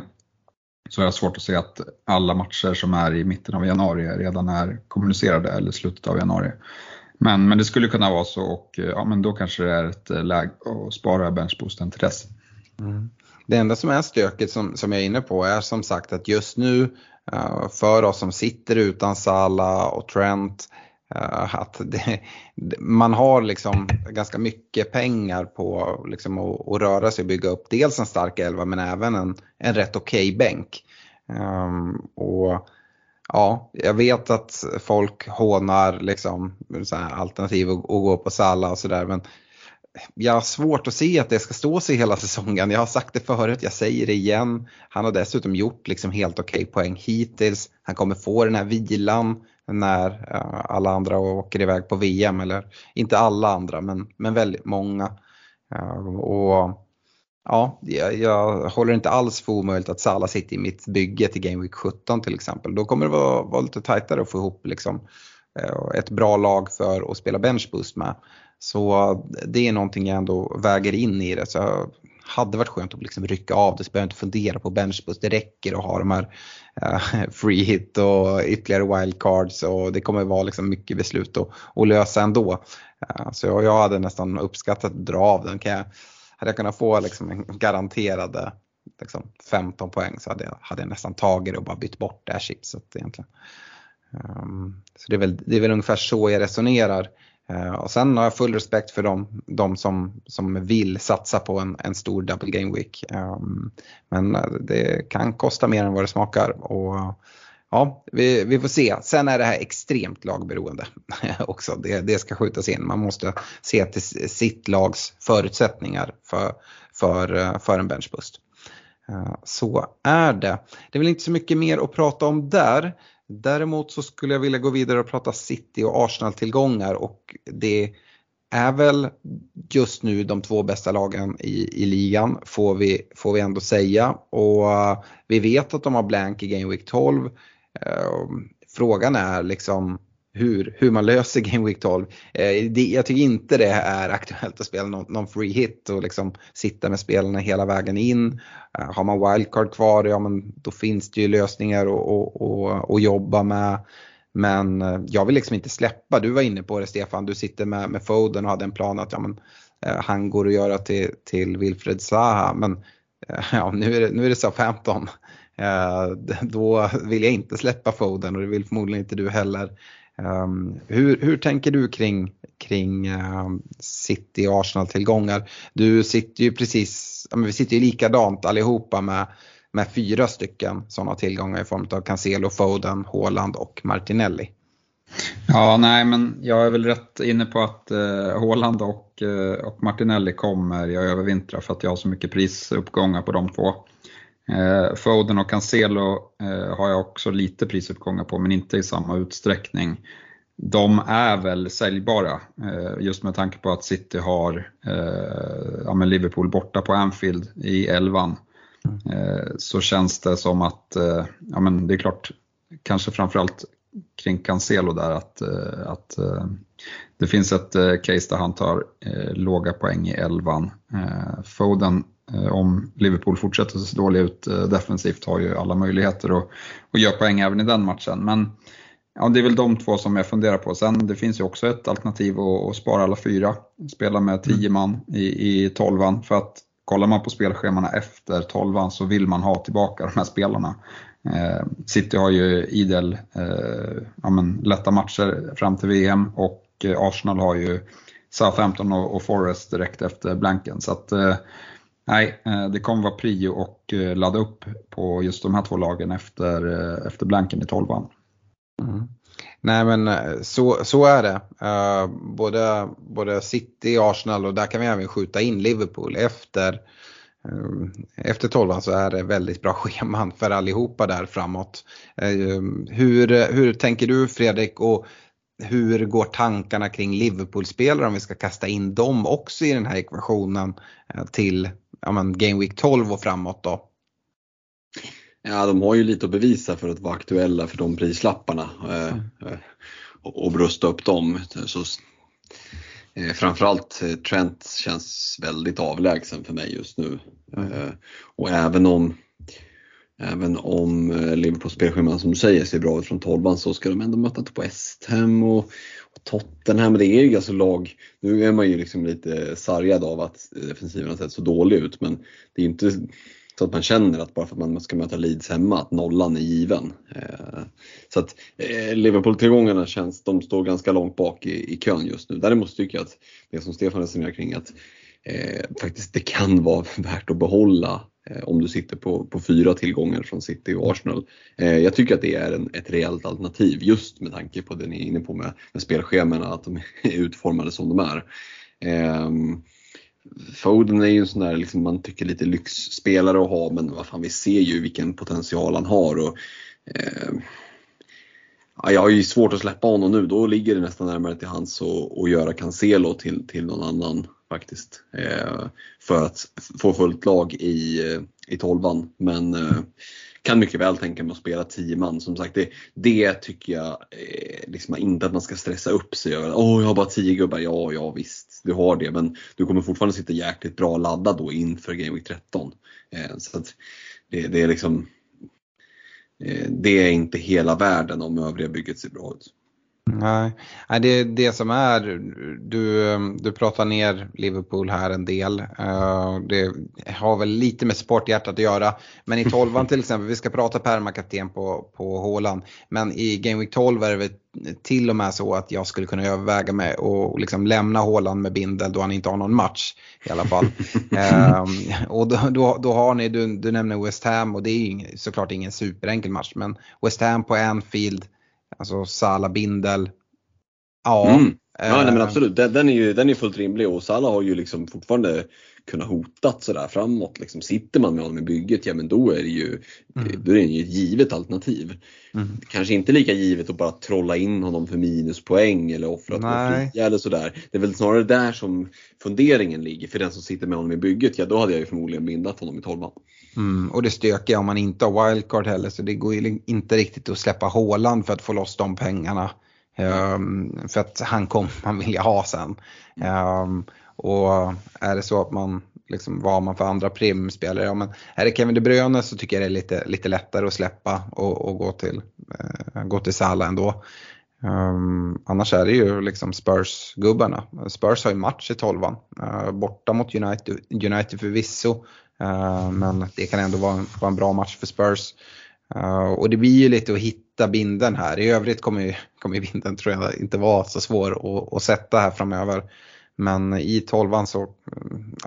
så har jag svårt att se att alla matcher som är i mitten av januari redan är kommunicerade eller slutet av januari. Men, men det skulle kunna vara så och eh, ja, men då kanske det är ett eh, läge att spara benchboosten till dess. Mm. Det enda som är stökigt som, som jag är inne på är som sagt att just nu eh, för oss som sitter utan Sala och Trent Eh, att det, man har liksom ganska mycket pengar på liksom att, att, röra sig och bygga upp dels en stark elva men även en, en rätt okej okay bänk. Um, och ja, jag vet att folk hånar liksom alternativ och, och går på Salla och sådär men jag har svårt att se att det ska stå sig hela säsongen. Jag har sagt det förut, jag säger det igen. Han har dessutom gjort liksom helt okej okay poäng hittills. Han kommer få den här vilan när eh, alla andra åker iväg på VM. Eller inte alla andra men, men väldigt många. Eh, och ja, jag, jag håller inte alls för omöjligt att Sala sitter i mitt bygge till Game Week 17 till exempel. Då kommer det vara, vara lite tajtare att få ihop liksom, eh, ett bra lag för att spela benchboost med. Så det är någonting jag ändå väger in i det. Så hade varit skönt att liksom rycka av det så behöver jag inte fundera på benchboost. Det räcker att ha de här uh, *laughs* free hit och ytterligare wildcards och det kommer vara liksom mycket beslut att, att lösa ändå. Uh, så jag, jag hade nästan uppskattat att dra av den. Kan jag, hade jag kunnat få liksom en garanterad liksom 15 poäng så hade jag, hade jag nästan tagit det och bara bytt bort det här chipset egentligen. Um, så det är, väl, det är väl ungefär så jag resonerar. Eh, och sen har jag full respekt för dem, de som, som vill satsa på en, en stor double game week. Ehm, men eh, det kan kosta mer än vad det smakar. Och, ja, vi, vi får se. Sen är det här extremt lagberoende *laughs* också. Det, det ska skjutas in. Man måste se till sitt lags förutsättningar för, för, eh, för en benchbust. Så är det. Det är väl inte så mycket mer att prata om där. Däremot så skulle jag vilja gå vidare och prata City och Arsenal-tillgångar och det är väl just nu de två bästa lagen i, i ligan får vi, får vi ändå säga. Och eh, vi vet att de har blank i Game Week 12. Eh, frågan är liksom hur, hur man löser Game Week 12. Eh, det, jag tycker inte det är aktuellt att spela någon, någon free hit och liksom sitta med spelarna hela vägen in. Eh, har man wildcard kvar, ja men då finns det ju lösningar att jobba med. Men eh, jag vill liksom inte släppa, du var inne på det Stefan, du sitter med, med Foden och hade en plan att ja, men, eh, han går att göra till, till Wilfred Zaha. Men eh, ja, nu är det, nu är det Southampton. Eh, då vill jag inte släppa Foden och det vill förmodligen inte du heller. Um, hur, hur tänker du kring, kring um, City och Arsenal-tillgångar? Du sitter ju precis, ja, men vi sitter ju likadant allihopa med, med fyra stycken sådana tillgångar i form av Cancelo, Foden, Haaland och Martinelli. Ja, nej men jag är väl rätt inne på att eh, Haaland och, eh, och Martinelli kommer jag övervintrar för att jag har så mycket prisuppgångar på de två. Eh, Foden och Cancelo eh, har jag också lite prisuppgångar på men inte i samma utsträckning. De är väl säljbara eh, just med tanke på att City har ja, Liverpool borta på Anfield i elvan. Eh, så känns det som att, ja men det är klart, kanske framförallt kring Cancelo där att, att det finns ett case där han tar låga poäng i elvan. Foden om Liverpool fortsätter se dåliga ut eh, defensivt har ju alla möjligheter att, att göra poäng även i den matchen. Men ja, det är väl de två som jag funderar på. Sen det finns ju också ett alternativ att, att spara alla fyra. Spela med tio mm. man i, i tolvan. För att kollar man på spelschemana efter tolvan så vill man ha tillbaka de här spelarna. Eh, City har ju idel eh, ja, men, lätta matcher fram till VM och Arsenal har ju Southampton och, och Forest direkt efter blanken. Så att, eh, Nej, eh, det kommer vara prio och eh, ladda upp på just de här två lagen efter, eh, efter blanken i tolvan. Mm. Nej men så, så är det. Både, både City, Arsenal och där kan vi även skjuta in Liverpool efter efter tolvan så är det väldigt bra *laughs* scheman för allihopa där framåt. Hur, hur tänker du Fredrik och hur går tankarna kring Liverpool-spelare om vi ska kasta in dem också i den här ekvationen till ja, men Game Week 12 och framåt då? Ja, de har ju lite att bevisa för att vara aktuella för de prislapparna eh, mm. eh, och, och brösta upp dem. Så, eh, framförallt Trent känns väldigt avlägsen för mig just nu. Mm. Eh, och även om Även om Liverpools spelschema som du säger ser bra ut från 12 så ska de ändå möta på West Ham och Tottenham, det är ju alltså lag, nu är man ju liksom lite sargad av att eh, defensiven har sett så dålig ut men det är inte så att man känner att bara för att man ska möta Leeds hemma att nollan är given. Eh, så att eh, Liverpool-tillgångarna känns, de står ganska långt bak i, i kön just nu. Däremot tycker jag att det som Stefan resonerar kring att eh, faktiskt det kan vara *laughs* värt att behålla Eh, om du sitter på, på fyra tillgångar från City och Arsenal. Eh, jag tycker att det är en, ett reellt alternativ just med tanke på det ni är inne på med, med spelschemana, att de *laughs* är utformade som de är. Ehm, Foden är ju en sån där liksom, man tycker lite lyxspelare att ha men vad fan, vi ser ju vilken potential han har. Och, eh, ja, jag har ju svårt att släppa honom nu, då ligger det nästan närmare till hans att göra Cancelo till, till någon annan faktiskt. Eh, för att få fullt lag i, eh, i tolvan. Men eh, kan mycket väl tänka mig att spela 10 man. Som sagt, det, det tycker jag eh, liksom inte att man ska stressa upp sig över. Åh, jag har bara 10 gubbar. Ja, ja visst, du har det. Men du kommer fortfarande sitta jäkligt bra laddad då inför Game Week 13. Eh, så att det, det är liksom eh, det är inte hela världen om övriga bygget ser bra ut. Nej, det det som är, du, du pratar ner Liverpool här en del. Eh, det har väl lite med sporthjärtat att göra. Men i 12 till exempel, vi ska prata permakapten på, på Håland. Men i Game Week 12 är det till och med så att jag skulle kunna överväga med att liksom lämna Håland med bindel då han inte har någon match i alla fall. um, *laughs* och då, då, då, har ni, du, du nämner West Ham och det är ju såklart ingen superenkel match men West Ham på Anfield Alltså Sala Bindel. Ja. Mm. Ja nej, men eh, absolut, den, den, är ju den är fullt rimlig och Salah har ju liksom fortfarande kunnat hotat sådär framåt. Liksom, sitter man med honom i bygget, ja men då är det ju, mm. då är det ju ett givet alternativ. Mm. Kanske inte lika givet att bara trolla in honom för minuspoäng eller offra två fria eller sådär. Det är väl snarare där som funderingen ligger för den som sitter med honom i bygget. Ja då hade jag ju förmodligen bindat honom i tolvan. Mm, och det stökiga om man inte har wildcard heller så det går ju inte riktigt att släppa hålan för att få loss de pengarna. Um, för att han kommer man vilja ha sen. Um, och är det så att man, liksom, vad har man för andra primspelare? Ja, men är det Kevin De Bruyne så tycker jag det är lite, lite lättare att släppa och, och gå till, uh, gå till Salah ändå. Um, annars är det ju liksom Spurs-gubbarna. Spurs har ju match i tolvan. Uh, borta mot United, United förvisso. Uh, men det kan ändå vara en, vara en bra match för Spurs. Uh, och det blir ju lite att hitta binden här. I övrigt kommer, ju, kommer binden tror jag inte vara så svår att, att sätta här framöver. Men i tolvan så,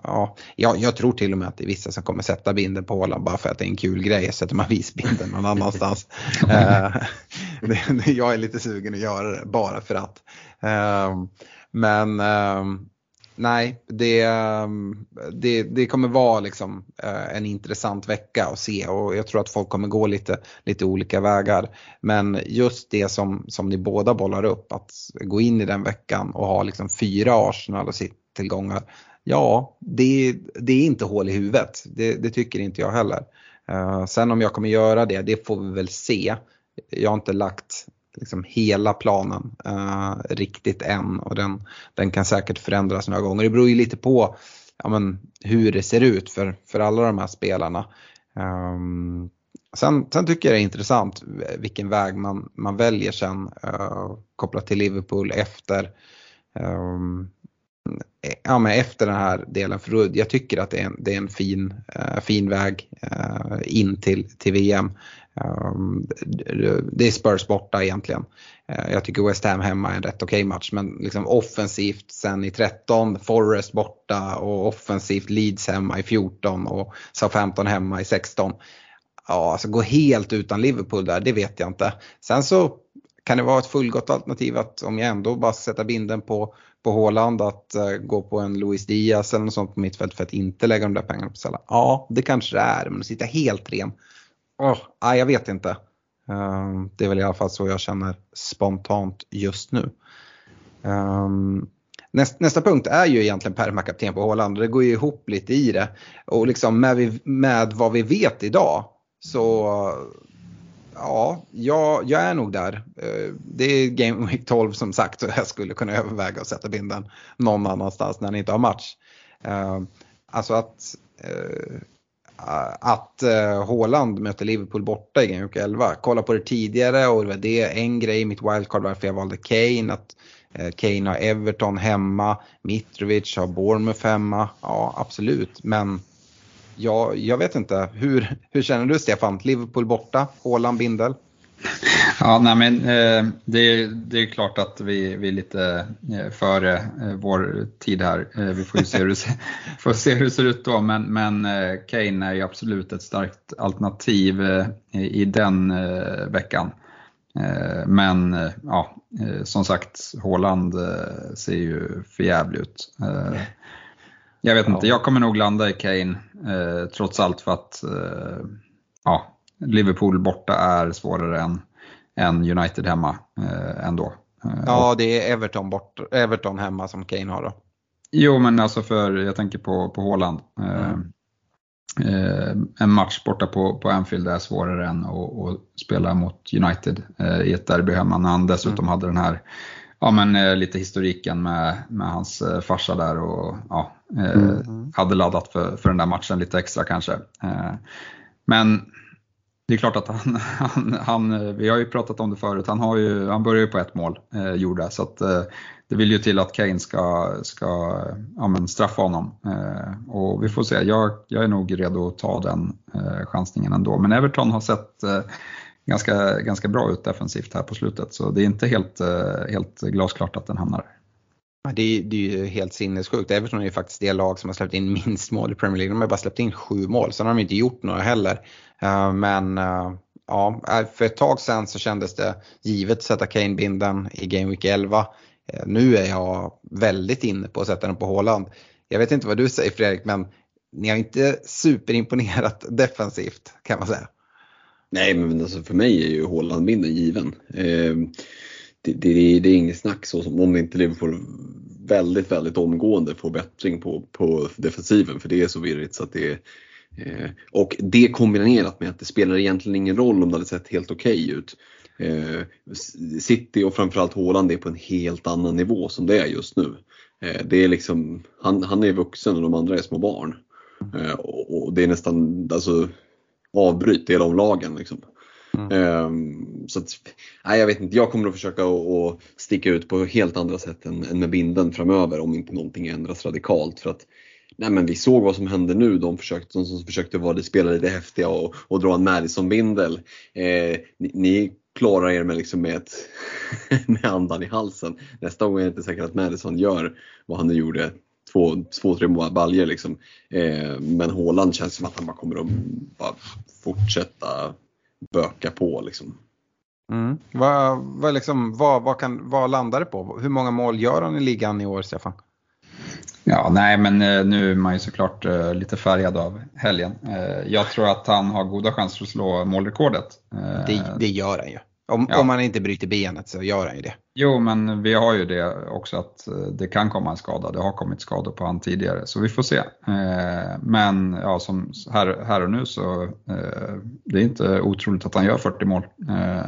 ja, jag, jag, tror till och med att det är vissa som kommer sätta binden på Åland bara för att det är en kul grej. Sätter man visbinden någon *laughs* annanstans. *laughs* det, jag är lite sugen att göra det bara för att. Uh, men nej, det, ehm, det, det kommer vara liksom eh, en intressant vecka att se och jag tror att folk kommer gå lite, lite olika vägar. Men just det som, som ni båda bollar upp, att gå in i den veckan och ha liksom fyra Arsenal och sitt tillgångar. Ja, det, det är inte hål i huvudet. Det, det tycker inte jag heller. Eh, sen om jag kommer göra det, det får vi väl se. Jag har inte lagt liksom hela planen uh, riktigt än och den, den kan säkert förändras några gånger. Det beror ju lite på ja, men, hur det ser ut för, för alla de här spelarna. Um, sen, sen, tycker jag det är intressant vilken väg man, man väljer sen uh, kopplat till Liverpool efter um, ja, men efter den här delen. För jag tycker att det är en, det är en fin, uh, fin väg uh, in till, till VM. Ehm, det är Spurs borta egentligen. Eh, jag tycker West Ham hemma är en rätt okej okay match men liksom offensivt sen i 13, Forest borta och offensivt Leeds hemma i 14 och Southampton hemma i 16. Ja, alltså gå helt utan Liverpool där, det vet jag inte. Sen så kan det vara ett fullgott alternativ att om jag ändå bara sätter binden på, på Håland att uh, gå på en Luis Diaz eller något sånt på mittfält för att inte lägga de där pengarna på Salah. Ja, det kanske det är, men att sitta helt ren Oh, ah, jag vet inte. Um, det är väl i alla fall så jag känner spontant just nu. Um, näst, nästa punkt är ju egentligen permakapten på Håland och det går ju ihop lite i det. Och liksom med, med vad vi vet idag så ja, jag, jag är nog där. Uh, det är Game Week 12 som sagt och jag skulle kunna överväga att sätta binden någon annanstans när ni inte har match. Uh, alltså att uh, Eh, att uh, Haaland möter Liverpool borta i Game Week 11. Kolla på det tidigare och det var det en grej i mitt wildcard varför jag valde Kane. Att uh, Kane har Everton hemma, Mitrovic har Bournemouth hemma. Ja absolut men ja, jag vet inte. Hur, hur känner du Stefan? Liverpool borta, Haaland bindel? Ja, nej men eh, det, det är klart att vi, vi är lite eh, före eh, vår tid här. Eh, vi får se hur det, *laughs* får se hur det ser ut då, men, men Kane är ju absolut ett starkt alternativ i den veckan. Men ja, som sagt, Håland ser ju förjävlig ut. Jag vet inte, jag kommer nog landa i Kane trots allt för att ja, Liverpool borta är svårare än än United hemma eh, ändå. Eh, ja, det är Everton, bort, Everton hemma som Kane har då. Jo, men alltså för, jag tänker på, på Håland. Eh, mm. Eh, en match borta på, på Anfield är svårare än att, att spela mot United eh, i ett derby hemma när han dessutom mm. hade den här ja, men, eh, lite historiken med, med hans eh, farsa där och ja, eh, mm. hade laddat för, för den där matchen lite extra kanske. men det är klart att han, *laughs* han, han, vi har ju pratat om det förut, han, har ju, han börjar ju på ett mål eh, gjorde, så att eh, det vill ju till att Kane ska, ska ja, men straffa honom. Eh, och vi får se, jag, jag är nog redo att ta den eh, chansningen ändå. Men Everton har sett eh, ganska, ganska bra ut defensivt här på slutet. Så det är inte helt, eh, helt glasklart att den hamnar det är, det är ju helt sinnessjukt. Everton är ju faktiskt det lag som har släppt in *laughs* minst mål i Premier League. De har bara släppt in sju mål, sen har de inte gjort några heller. Eh, men eh, ja, eh, för ett tag sedan så kändes det givet att sätta Kane-binden i Game Week 11. Nu är jag väldigt inne på att sätta den på Håland. Jag vet inte vad du säger Fredrik, men ni har inte superimponerat *laughs* defensivt kan man säga. Nej, men alltså för mig är ju Håland-binden given. Det, det, det, är inget snack så som om inte Liverpool väldigt, väldigt omgående får bättring på, på defensiven för det är så virrigt så att det är eh, och det kombinerat med att det spelar egentligen ingen roll om det hade sett helt okej okay ut. Eh, City och framförallt Haaland är på en helt annan nivå som det är just nu. Eh, det är liksom, han, han är vuxen och de andra är små barn. Eh, och, och, det är nästan, alltså avbryt del av lagen. Liksom. Mm. Um, så att, nej, jag vet inte, jag kommer att försöka att sticka ut på helt andra sätt än, än med binden framöver om inte någonting ändras radikalt. För att, nej, men vi såg vad som hände nu, de, försökte, de som försökte vara det, spela lite häftiga och, och dra en Madison-bindel. Eh, ni, ni klarar er med, liksom med, ett, *laughs* med andan i halsen. Nästa gång är det inte säkert att Madison gör vad han nu gjorde två, två tre baljer liksom. Eh, men Håland känns som att han bara kommer att bara fortsätta böka på. Liksom. Mm. Vad, vad, liksom, vad, vad, kan, vad landar det på? Hur många mål gör han i ligan i år, Stefan? Ja, nej men eh, nu är man ju såklart eh, lite färgad av helgen. Eh, jag tror att han har goda chanser att slå målrekordet. Det, det gör han ju. Om, ja. om man inte bryter benet så gör han ju det. Jo, men vi har ju det också att eh, det kan komma en skada. Det har kommit skador på han tidigare, så vi får se. Eh, men ja, som här, här och nu så eh, det är inte otroligt att han gör 40 mål.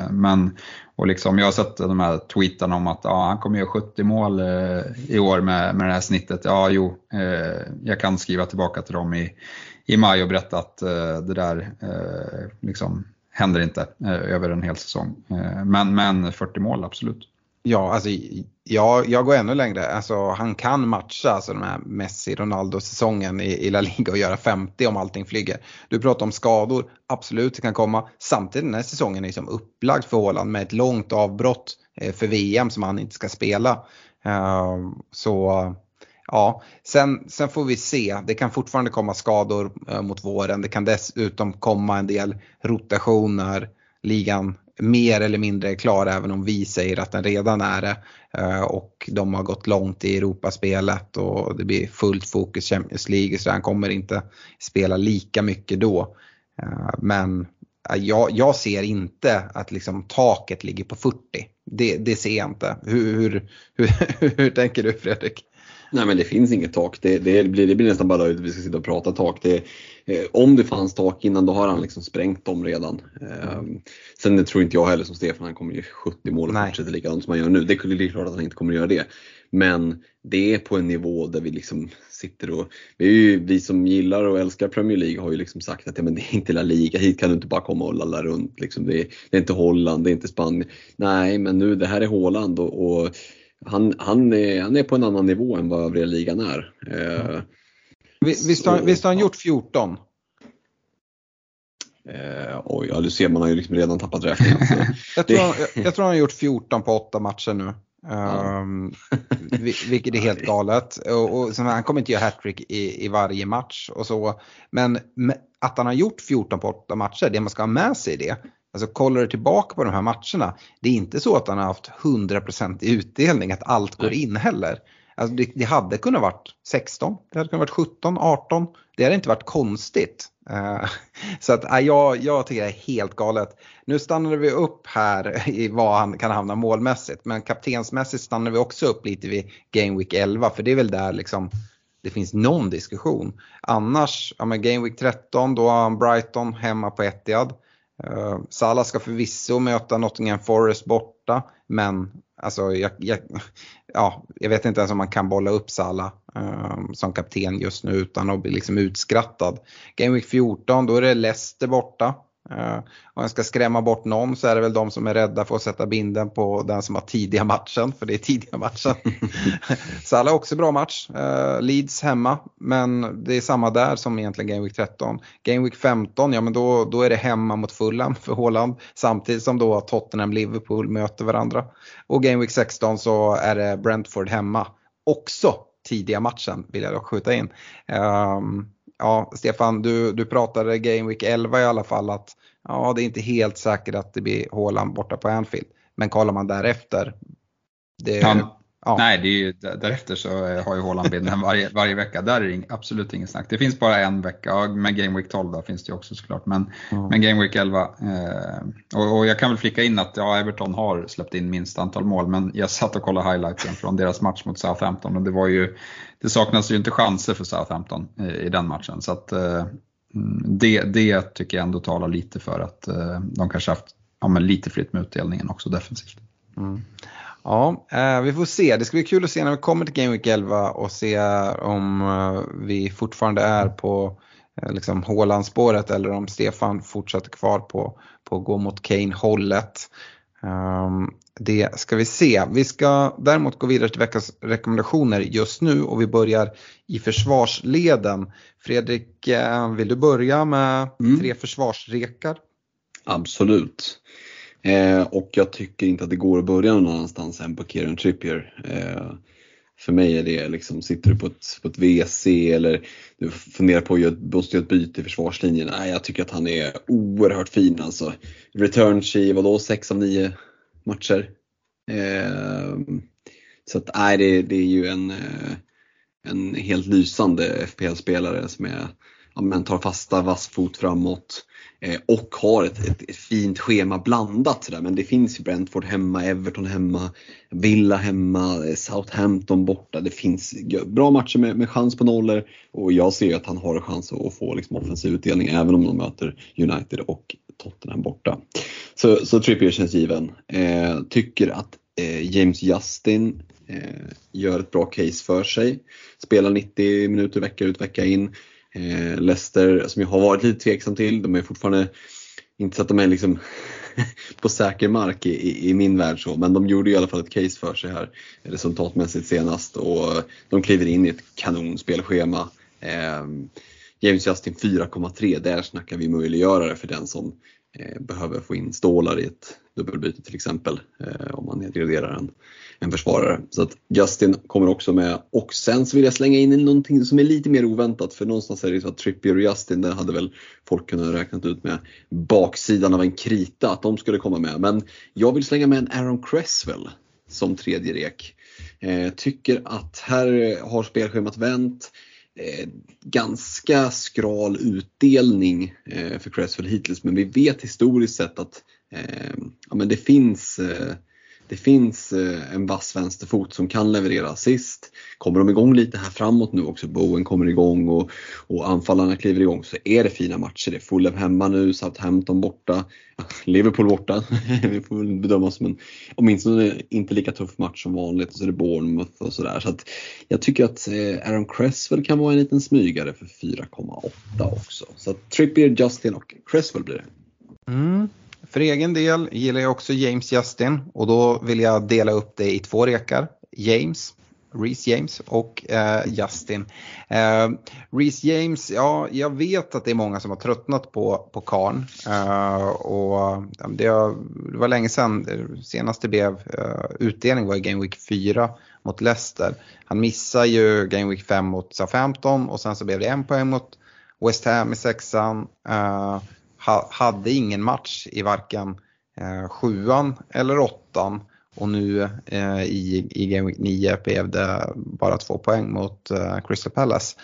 Men och liksom, jag har sett de här tweetarna om att ja, han kommer göra 70 mål i år med, med det här snittet. Ja, jo, jag kan skriva tillbaka till dem i, i maj och berätta att det där liksom, händer inte eh, över en hel säsong. Eh, men, men 40 mål, absolut. Ja, alltså jag, jag går ännu längre. Alltså, han kan matcha alltså, den här Messi-Ronaldo-säsongen i, i La Liga och göra 50 om allting flyger. Du pratar om skador, absolut det kan komma. Samtidigt den här säsongen är liksom upplagd för Håland med ett långt avbrott eh, för VM som han inte ska spela. Uh, så ja, sen, sen får vi se. Det kan fortfarande komma skador eh, mot våren. Det kan dessutom komma en del rotationer. Ligan mer eller mindre klar även om vi säger att den redan är det. Eh, och de har gått långt i Europaspelet och det blir fullt fokus Champions League så han kommer inte spela lika mycket då. Eh, men eh, jag, jag ser inte att liksom taket ligger på 40. Det, det ser jag inte. Hur, hur, *laughs* hur, hur tänker du Fredrik? Nej men det finns inget tak. Det, det, blir, det blir nästan bara att vi ska sitta och prata tak. Det, eh, om det fanns tak innan då har han liksom sprängt dem redan. Eh, sen tror inte jag heller som Stefan han kommer göra 70 mål och fortsätta likadant som han gör nu. Det är klart att han inte kommer göra det. Men det är på en nivå där vi liksom sitter och, vi, ju, vi som gillar och älskar Premier League har ju liksom sagt att ja, men det är inte La Liga, hit kan du inte bara komma och lalla runt. Liksom. Det, är, det är inte Holland, det är inte Spanien. Nej men nu det här är Håland och, och han, han, är, han är på en annan nivå än vad övriga ligan är. Eh, visst, har, visst har han gjort 14? Eh, oj, ja, du ser man har ju liksom redan tappat räkningen. *laughs* jag, tror han, jag, jag, tror han har gjort 14 på 8 matcher nu. Um, *laughs* vilket är helt galet. Och, och han kommer inte göra hattrick i, i varje match och så. Men att han har gjort 14 på 8 matcher, det man ska ha med sig i det, Alltså kollar du tillbaka på de här matcherna, det är inte så att han har haft 100% i utdelning, att allt går in heller. Alltså det, det, hade kunnat varit 16, det hade kunnat varit 17, 18. Det hade inte varit konstigt. Uh, *laughs* så att uh, jag, jag tycker det är helt galet. Nu stannade vi upp här *laughs* i vad han kan hamna målmässigt. Men kaptensmässigt stannar vi också upp lite vid Game Week 11. För det är väl där liksom det finns någon diskussion. Annars, ja men Game Week 13 då har han Brighton hemma på Etihad. Uh, Salah ska förvisso möta Nottingham Forest borta, men alltså, jag, jag, ja, jag vet inte ens om man kan bolla upp Salah uh, som kapten just nu utan att bli liksom utskrattad. Game Week 14, då är det Leicester borta. Uh, om jag ska skrämma bort någon så är det väl de som är rädda för att sätta binden på den som har tidiga matchen, för det är tidiga matchen. *laughs* Salah har också bra match, uh, Leeds hemma, men det är samma där som egentligen Game Week 13. Game Week 15, ja men då, då är det hemma mot Fulham för Håland, samtidigt som då Tottenham Liverpool möter varandra. Och Game Week 16 så är det Brentford hemma, också tidiga matchen vill jag dock skjuta in. Um, ja, Stefan, du, du pratade Game Week 11 i alla fall att ja, det är inte helt säkert att det blir Haaland borta på Anfield. Men kollar man därefter. Det, ja, Ja. Nej, det är ju, därefter så har ju Haaland bilden varje, varje vecka. Där är det absolut inget snack. Det finns bara en vecka, ja, med Game Week 12 då finns det ju också såklart. Men, mm. men Game Week 11, eh, och, och, jag kan väl flika in att ja, Everton har släppt in minst antal mål, men jag satt och kollade highlighten från deras match mot Southampton och det var ju, det saknas ju inte chanser för Southampton i, i den matchen. Så att, eh, mm, det, det tycker jag ändå talar lite för att eh, de kanske haft ja, lite fritt med utdelningen också defensivt. Mm. Ja, eh, vi får se. Det ska bli kul att se när vi kommer till Game Week 11 och se om eh, vi fortfarande är på eh, liksom Håland-spåret eller om Stefan fortsätter kvar på, på att gå mot Kane-hållet. Um, det ska vi se. Vi ska däremot gå vidare till veckans rekommendationer just nu och vi börjar i försvarsleden. Fredrik, vill du börja med mm. tre försvarsrekar? Absolut. Eh, och jag tycker inte att det går att börja någon annanstans än på Kieran Trippier. Eh, för mig är det liksom, sitter du på ett, på ett WC eller du funderar på att göra, måste göra ett byte i försvarslinjen. Nej, jag tycker att han är oerhört fin alltså. Returns i vadå, 6 av 9 matcher. Eh, så att nej, det, det är ju en, eh, en helt lysande FPL-spelare som är, ja, men tar fasta, vass fot framåt. Eh, och har ett, ett, ett, fint schema blandat sådär. Men det finns ju Brentford hemma, Everton hemma, Villa hemma, eh, Southampton borta. Det finns bra matcher med, med chans på nollor och jag ser ju att han har en chans att få liksom offensiv utdelning även om de möter United och Tottenham borta. Så, så Trippier känns given. Eh, tycker att eh, James Justin eh, gör ett bra case för sig. Spelar 90 minuter vecka ut vecka in. Eh, Leicester som jag har varit lite tveksam till, de är fortfarande inte så att de är liksom *laughs* på säker mark i, i, min värld så, men de gjorde i alla fall ett case för sig här resultatmässigt senast och de kliver in i ett kanonspelschema. Eh, James Justin 4,3, där snackar vi möjliggörare för den som Eh, behöver få in stålar i ett dubbelbyte till exempel eh, om man nedgraderar en, en försvarare. Så att Justin kommer också med och sen så vill jag slänga in någonting som är lite mer oväntat för någonstans är det så att Trippier och Justin, det hade väl folk kunnat räknat ut med baksidan av en krita att de skulle komma med. Men jag vill slänga med en Aaron Cresswell som tredje rek. Eh, tycker att här har spelschemat vänt. Eh, ganska skral utdelning eh, för Cresswell hittills men vi vet historiskt sett att eh, ja, men det finns eh, det finns eh, en vass vänsterfot som kan leverera assist. Kommer de igång lite här framåt nu också, Bowen kommer igång och, och anfallarna kliver igång så är det fina matcher. Det är Fulham hemma nu, Southampton borta, *laughs* Liverpool borta. *laughs* Vi får väl bedöma som en åtminstone inte lika tuff match som vanligt och så är det Bournemouth och sådär. Så att jag tycker att eh, Aaron Cresswell kan vara en liten smygare för 4,8 också. Så att Trippier, Justin och Cresswell blir det. Mm. För egen del gillar jag också James Justin och då vill jag dela upp det i två rekar. James, Reece James och eh, Justin. Eh, Reece James, ja jag vet att det är många som har tröttnat på, på Karn. Eh, och det, det, var länge sedan, senast det blev eh, utdelning var i Game Week 4 mot Leicester. Han missar ju Game Week 5 mot Southampton och sen så blev det en poäng mot West Ham i sexan. Eh, ha, hade ingen match i varken eh, sjuan eller åttan och nu eh, i, i Game Week 9 blev det bara två poäng mot eh, Crystal Palace.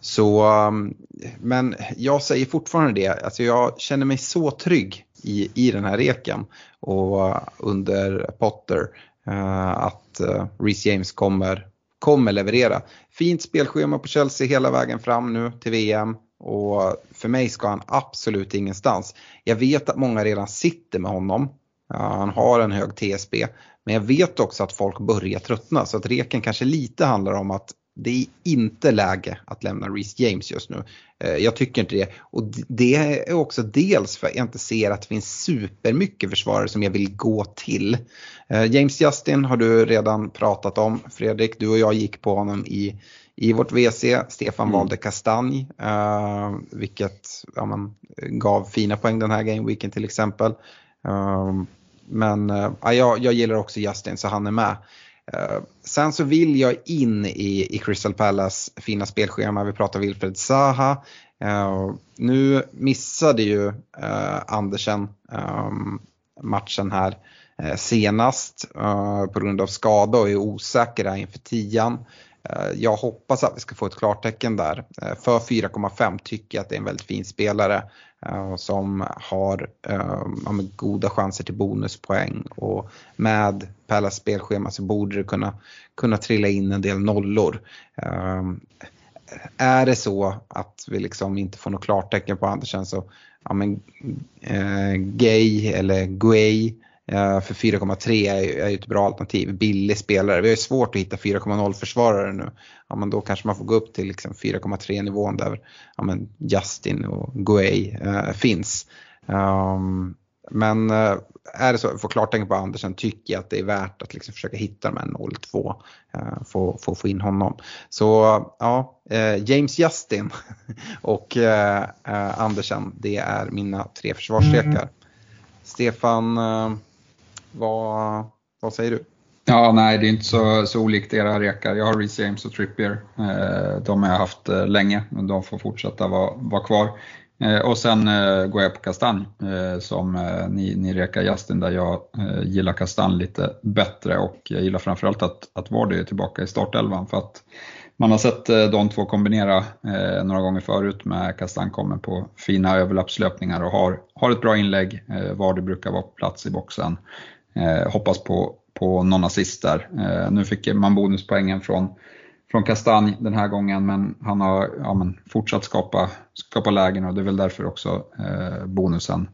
Så, um, men jag säger fortfarande det, alltså jag känner mig så trygg i, i den här reken och eh, under Potter eh, att eh, Reece James kommer, kommer leverera. Fint spelschema på Chelsea hela vägen fram nu till VM. Och för mig ska han absolut ingenstans. Jag vet att många redan sitter med honom. Han har en hög TSB. Men jag vet också att folk börjar tröttna så att reken kanske lite handlar om att det är inte läge att lämna Reece James just nu. Eh, jag tycker inte det. Och det är också dels för att jag inte ser att det finns supermycket försvarare som jag vill gå till. Eh, James Justin har du redan pratat om. Fredrik, du och jag gick på honom i, i vårt WC. Stefan mm. valde Kastanj, uh, vilket ja, man, gav fina poäng den här gameweeken till exempel. Uh, men uh, jag, gillar också Justin så han är med. Uh, sen så vill jag in i, i Crystal Palace fina spelschema. Vi pratar Wilfred Zaha. Uh, nu missade ju uh, Andersen um, matchen här senast på grund av skada och är osäker inför tian. Eh, jag hoppas att vi ska få ett klartecken där. Eh, för 4,5 tycker jag att det är en väldigt fin spelare. Eh, som har ehm, ja, goda chanser till bonuspoäng och med Pallas spelschema så borde det kunna, kunna trilla in en del nollor. Ehm, är det så att vi liksom inte får något klartecken på Andersen så ja, men, eh, Gay eller Guay för 4,3 är ju ett bra alternativ. Billig spelare. Vi har ju svårt att hitta 4,0 försvarare nu. Ja, men då kanske man får gå upp till liksom 4,3 nivån där ja, men Justin och Guay äh, finns. Um, men äh, är det så, får klartecken på Andersen tycker jag att det är värt att liksom försöka hitta de här 0-2. Äh, få, få, få in honom. Så ja, James Justin *laughs* och Andersen det är mina tre försvarslekar. Mm. Stefan, vad, vad säger du? Ja, nej, det är inte så, så olikt era rekar. Jag har Reece James och Trippier. Eh, de har jag haft eh, länge, men de får fortsätta vara, vara kvar. Eh, och sen går jag på Kastanj som ni, ni rekar Justin där jag gillar Kastanj lite bättre och jag gillar framförallt att, att Vardy är tillbaka i startelvan för att man har sett de två kombinera några gånger förut med Kastan kommer på fina överlappslöpningar och har, har ett bra inlägg. Vardy brukar vara på plats i boxen. Eh, hoppas på, på någon assist där. Eh, nu fick man bonuspoängen från, från Kastanj den här gången men han har ja, men fortsatt skapa, skapa lägen och det är väl därför också eh, bonusen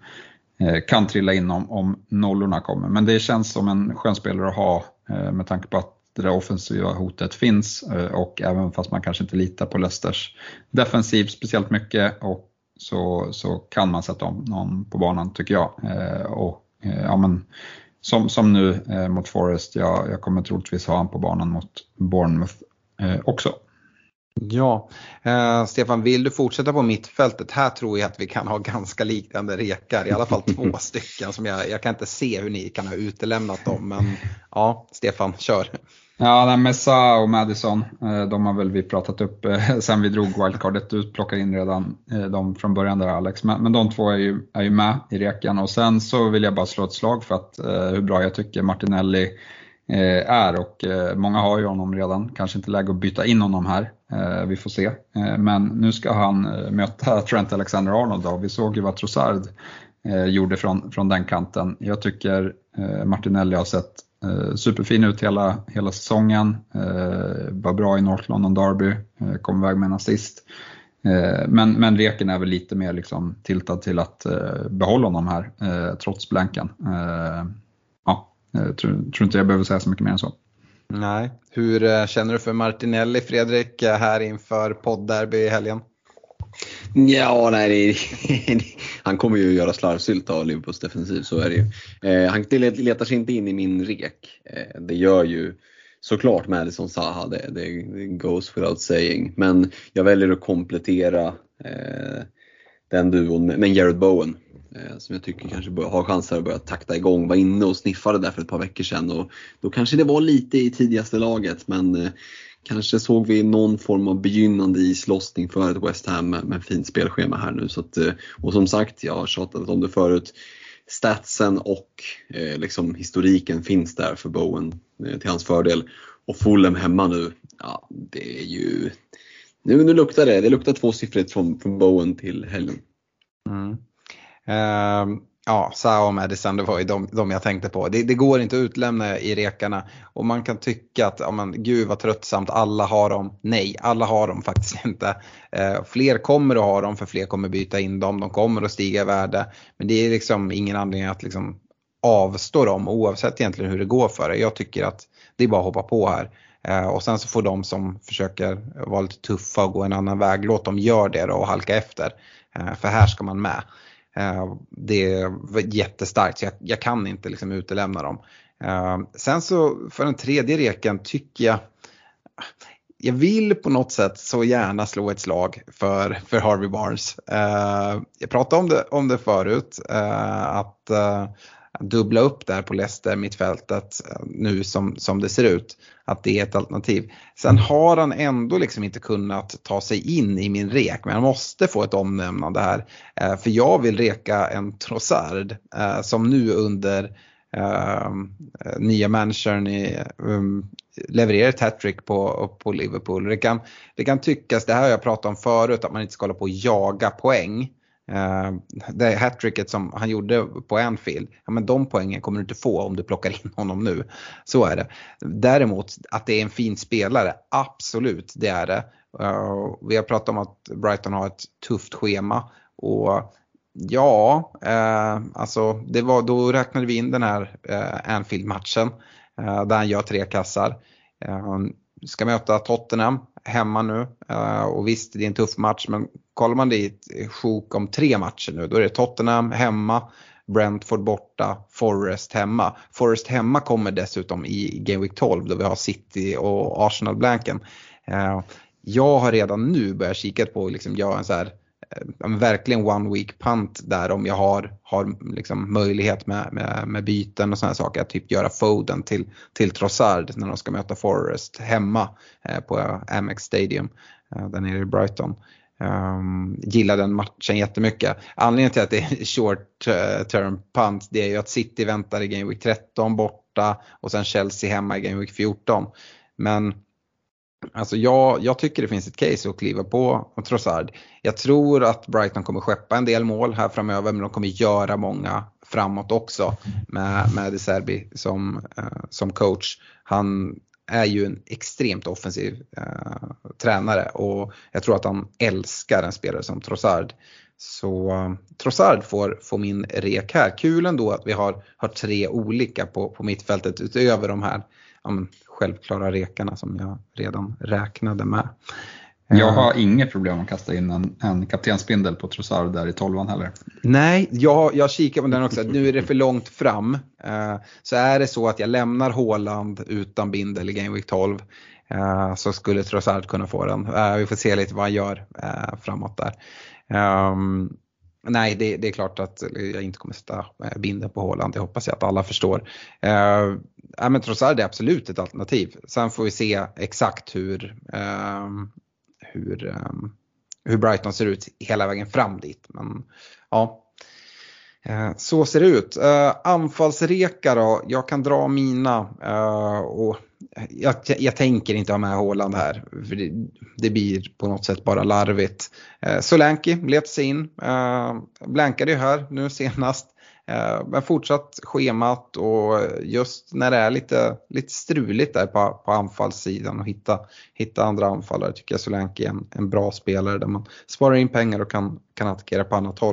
eh, kan trilla in om, om nollorna kommer. Men det känns som en skön spelare att ha eh, med tanke på att det där offensiva hotet finns eh, och även fast man kanske inte litar på Leicesters defensiv speciellt mycket och så, så kan man sätta om någon på banan tycker jag. Eh, och, eh, ja, men, som, som nu eh, mot Forest. Jag, jag kommer troligtvis ha honom på banan mot Bournemouth eh, också. Ja, eh, Stefan, vill du fortsätta på mittfältet? Här tror jag att vi kan ha ganska liknande rekar, i alla fall två *laughs* stycken. Som jag, jag kan inte se hur ni kan ha utelämnat dem, men ja, Stefan, kör. Ja, Messa och Madison, eh, de har väl vi pratat upp eh, *laughs* sen vi drog wildcardet. Du plockade in redan eh, de dem från början där Alex. Men, men de två är ju, är ju med i reken och sen så vill jag bara slå ett slag för att hur bra jag tycker Martinelli är och många har ju honom redan. Kanske inte läge att byta in honom här. Vi får se. Men nu ska han möta *laughs* Trent Alexander-Arnold och vi såg ju vad Trossard gjorde från, från den kanten. Jag tycker Martinelli har sett Eh, superfin ut hela, hela säsongen. Eh, var bra i North London Derby, eh, kom iväg med en assist. Men, men Reken är väl lite mer liksom tiltad till att behålla honom här trots blanken. ja, tror, tror inte jag behöver säga så mycket mer än så. Nej, hur känner du för Martinelli Fredrik här inför poddderby i helgen? Ja, nej, *laughs* han kommer ju göra slarvsylt av Liverpools defensiv, så är det ju. Eh, han letar sig inte in i min rek. Eh, det gör ju såklart Madison-Saha, det, det, goes without saying. Men jag väljer att komplettera eh, den duon med, med Jared Bowen. Eh, som jag tycker kanske har chanser att börja takta igång. Var inne och sniffade där för ett par veckor sedan och då kanske det var lite i tidigaste laget men eh, Kanske såg vi någon form av begynnande islossning för ett West Ham med, med fint spelschema här nu. Så att, eh, och som sagt, jag har tjatat om det förut. Statsen och eh, liksom historiken finns där för Bowen eh, till hans fördel. Och Fulham hemma nu, ja det är ju... Nu, nu luktar det, det luktar tvåsiffrigt från, från Bowen till helgen. Mm. Um, Ja, Sao och Madison, det var ju de, de jag tänkte på. Det, det, går inte att utlämna i rekarna. Och man kan tycka att, ja men gud vad tröttsamt, alla har dem. Nej, alla har dem faktiskt *laughs* inte. Eh, fler kommer att ha dem för fler kommer byta in dem, de kommer att stiga i värde. Men det är liksom ingen anledning att liksom avstå dem oavsett egentligen hur det går för det. Jag tycker att det är bara att hoppa på här. Eh, och sen så får de som försöker vara lite tuffa och gå en annan väg, låt dem göra det då och halka efter. Eh, för här ska man med. Eh, det är jättestarkt så jag, jag kan inte liksom utelämna dem. Eh, sen så för den tredje reken tycker jag jag vill på något sätt så gärna slå ett slag för, för Harvey Barnes. Eh, jag pratade om det, om det förut, att dubbla upp där på Leicester mittfältet nu som, som det ser ut. Att det är ett alternativ. Sen har han ändå liksom inte kunnat ta sig in i min rek men jag måste få ett omnämnande här. Eh, för jag vill reka en Trossard eh, som nu under Uh, nya managern i, um, levererar ett hattrick på, på Liverpool. Det kan, det kan tyckas, det här har jag pratat om förut, att man inte ska hålla på och jaga poäng. Eh, det hattricket som han gjorde på Anfield, ja men de poängen kommer du inte få om du plockar in honom nu. Så är det. Däremot att det är en fin spelare, absolut det är det. Eh, vi har pratat om att Brighton har ett tufft schema och Ja, eh, alltså det var, då räknade vi in den här Anfield-matchen där han gör tre kassar. Ska möta Tottenham hemma nu och visst det är en tuff match men kollar man dit eh, sjok om tre matcher nu då är det Tottenham hemma, Brentford borta, Forest hemma. Forest hemma kommer dessutom i Game Week 12 då vi har City och Arsenal-blanken. Eh, jag har redan nu börjat kika på att liksom göra en så här eh, verkligen one week punt där om jag har, har liksom möjlighet med, med, med byten och sådana saker. Att typ göra Foden till, till Trossard när de ska möta Forest hemma eh, på Amex Stadium eh, där nere i Brighton. Um, gillar den matchen jättemycket. Anledningen till att det är *laughs* short eh, term punt det är ju att City väntar i Game Week 13 borta och sen Chelsea hemma i Game Week 14. Men Alltså jag, jag tycker det finns ett case att kliva på Trossard. Jag tror att Brighton kommer skeppa en del mål här framöver men de kommer göra många framåt också med, med De Serbi som, uh, som coach. Han är ju en extremt offensiv eh, tränare och jag tror att han älskar en spelare som Trossard. Så eh, Trossard får, får min rek här. Kul ändå att vi har, har tre olika på, på mittfältet utöver de här um, självklara rekarna som jag redan räknade med. Jag har eh, inget problem att kasta in en, en kaptensbindel på Trossard där i tolvan heller. Nej, jag, jag kikar på den också. Nu är det för långt fram. Eh, så är det så att jag lämnar Håland utan bindel i Game Week 12 eh, så skulle Trossard kunna få den. vi får se lite vad han gör framåt där. Ehm, Nej, det, det, är klart att jag inte kommer sätta binden på Håland. Det hoppas jag att alla förstår. Eh, men Trossard är absolut ett alternativ. Sen får vi se exakt hur, eh, hur, ehm, hur Brighton ser ut hela vägen fram dit. Men ja, eh, så ser det ut. Eh, anfallsreka då, jag kan dra mina. Eh, och jag, jag, tänker inte ha med Håland här. För det, det, blir på något sätt bara larvigt. Solanki let sig in. Blankade ju här nu senast. Eh, men fortsatt schemat och just när det är lite, lite struligt där på, på anfallssidan och hitta, hitta andra anfallare tycker jag Solanke är en, en bra spelare där man sparar in pengar och kan, kan attackera på annat håll.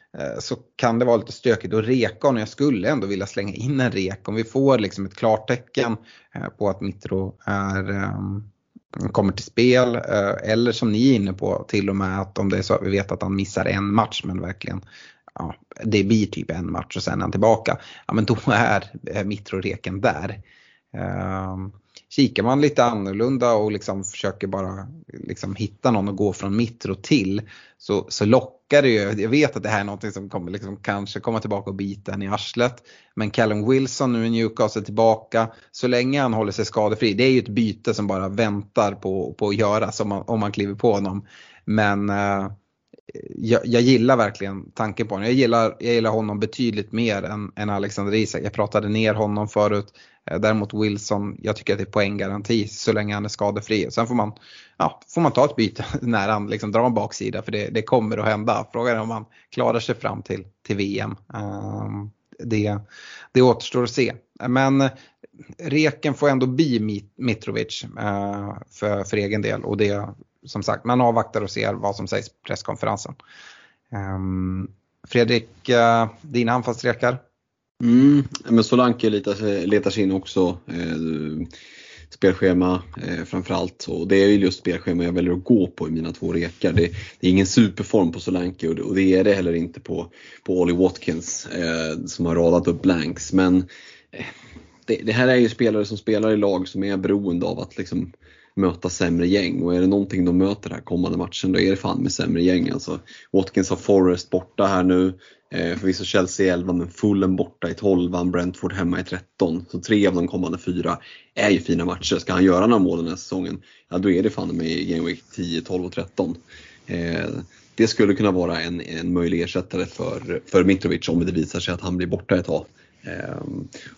Eh, så kan det vara lite stökigt att reka och jag skulle ändå vilja slänga in en rek om vi får liksom ett klartecken eh, på att Mitro är, eh, kommer till spel eller som ni är inne på till och med att om det är så att vi vet att han missar en match men verkligen ja, det blir typ en match och sen är han tillbaka. Ja men då är Mitro-reken där. Kikar man lite annorlunda och liksom försöker bara liksom hitta någon att gå från Mitro till så, så lockar det ju. Jag vet att det här är något som kommer liksom kanske komma tillbaka och bita en i arslet. Men Callum Wilson nu i Newcastle tillbaka. Så länge han håller sig skadefri. Det är ju ett byte som bara väntar på, på att göras om man, om man kliver på honom. Men eh, jag, jag, gillar verkligen tanken på honom. Jag gillar, jag gillar honom betydligt mer än, än Alexander Isak. Jag pratade ner honom förut. Eh, däremot Wilson, jag tycker att det är poänggaranti så länge han är skadefri. Sen får man, ja, får man ta ett byte *laughs* när han liksom drar en baksida för det, det kommer att hända. Frågan är om han klarar sig fram till, till VM. Ehm, det, det återstår att se. Men eh, Reken får ändå bli Mitrovic eh, för, för egen del och det som sagt, man avvaktar och ser vad som sägs på presskonferensen. Ehm, Fredrik, eh, dina anfallsrekar? Mm, men Solanke letar, letar sig in också. Spelschema eh, framförallt. Och det är ju just spelschema jag väljer att gå på i mina två rekar. Det, det är ingen superform på Solanke och det, och det är det heller inte på, på Ollie Watkins eh, som har radat upp blanks. Men eh, det, det, här är ju spelare som spelar i lag som är beroende av att liksom möta sämre gäng och är det någonting de möter här kommande matchen då är det fan med sämre gäng alltså. Watkins har Forrest borta här nu. Eh, förvisso Chelsea i 11 men Fulham borta i 12 Brentford hemma i 13. Så tre av de kommande fyra är ju fina matcher. Ska han göra några mål den här säsongen, ja då är det fan med i Game Week 10, 12 och 13. Eh, det skulle kunna vara en, en möjlig ersättare för, för Mitrovic om det visar sig att han blir borta ett tag. Eh,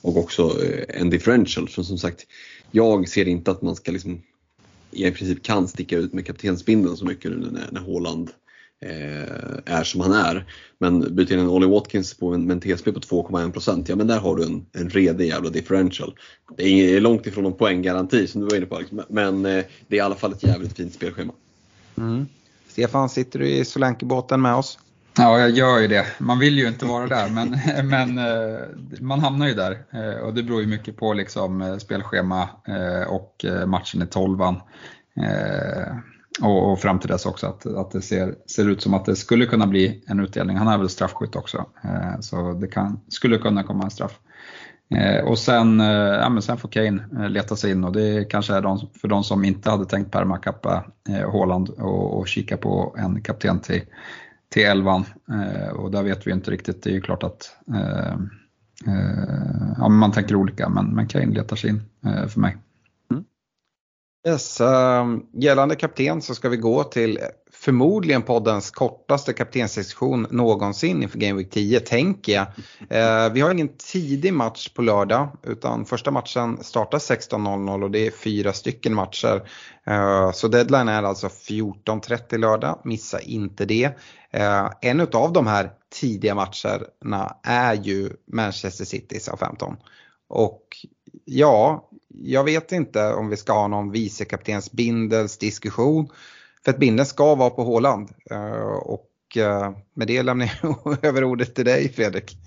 och också eh, en differential. För som sagt, jag ser inte att man ska liksom i princip kan sticka ut med kaptensbindeln så mycket nu när, när Håland eh, är som han är. Men byter in en Ollie Watkins på en, med en TSP på 2,1% ja men där har du en, en redig jävla differential. Det är långt ifrån någon poänggaranti som du var inne på liksom. men eh, det är i alla fall ett jävligt fint spelschema. Mm. Stefan, sitter du i Solanke-båten med oss? Ja, jag gör ju det. Man vill ju inte vara där, men, *laughs* men eh, man hamnar ju där. Eh, och det beror ju mycket på liksom, eh, spelschema och matchen i tolvan. Och, fram till dess också att, att det ser, ser ut som att det skulle kunna bli en utdelning. Han är väl straffskytt också, eh, så det kan, skulle kunna komma en straff. Eh, och sen, eh, ja, men sen får Kane leta sig in och det kanske är de, för de som inte hade tänkt permakappa Håland och, och kika på en kapten till till elvan eh, och där vet vi inte riktigt. Det är ju klart att eh, eh, ja, man tänker olika men, men Kane letar sig in för mig. Yes, um, gällande kapten så ska vi gå till förmodligen poddens kortaste kaptenssektion någonsin inför Game Week 10, tänker jag. Eh, vi har ingen tidig match på lördag utan första matchen startar 16.00 och det är fyra stycken matcher. Eh, så deadline är alltså 14.30 lördag, missa inte det. Eh, en av de här tidiga matcherna är ju Manchester Citys av 15 Och ja, jag vet inte om vi ska ha någon vicekaptensbindels diskussion. För att bindeln ska vara på Håland. Eh, och eh, med det lämnar jag *laughs* över ordet till dig Fredrik.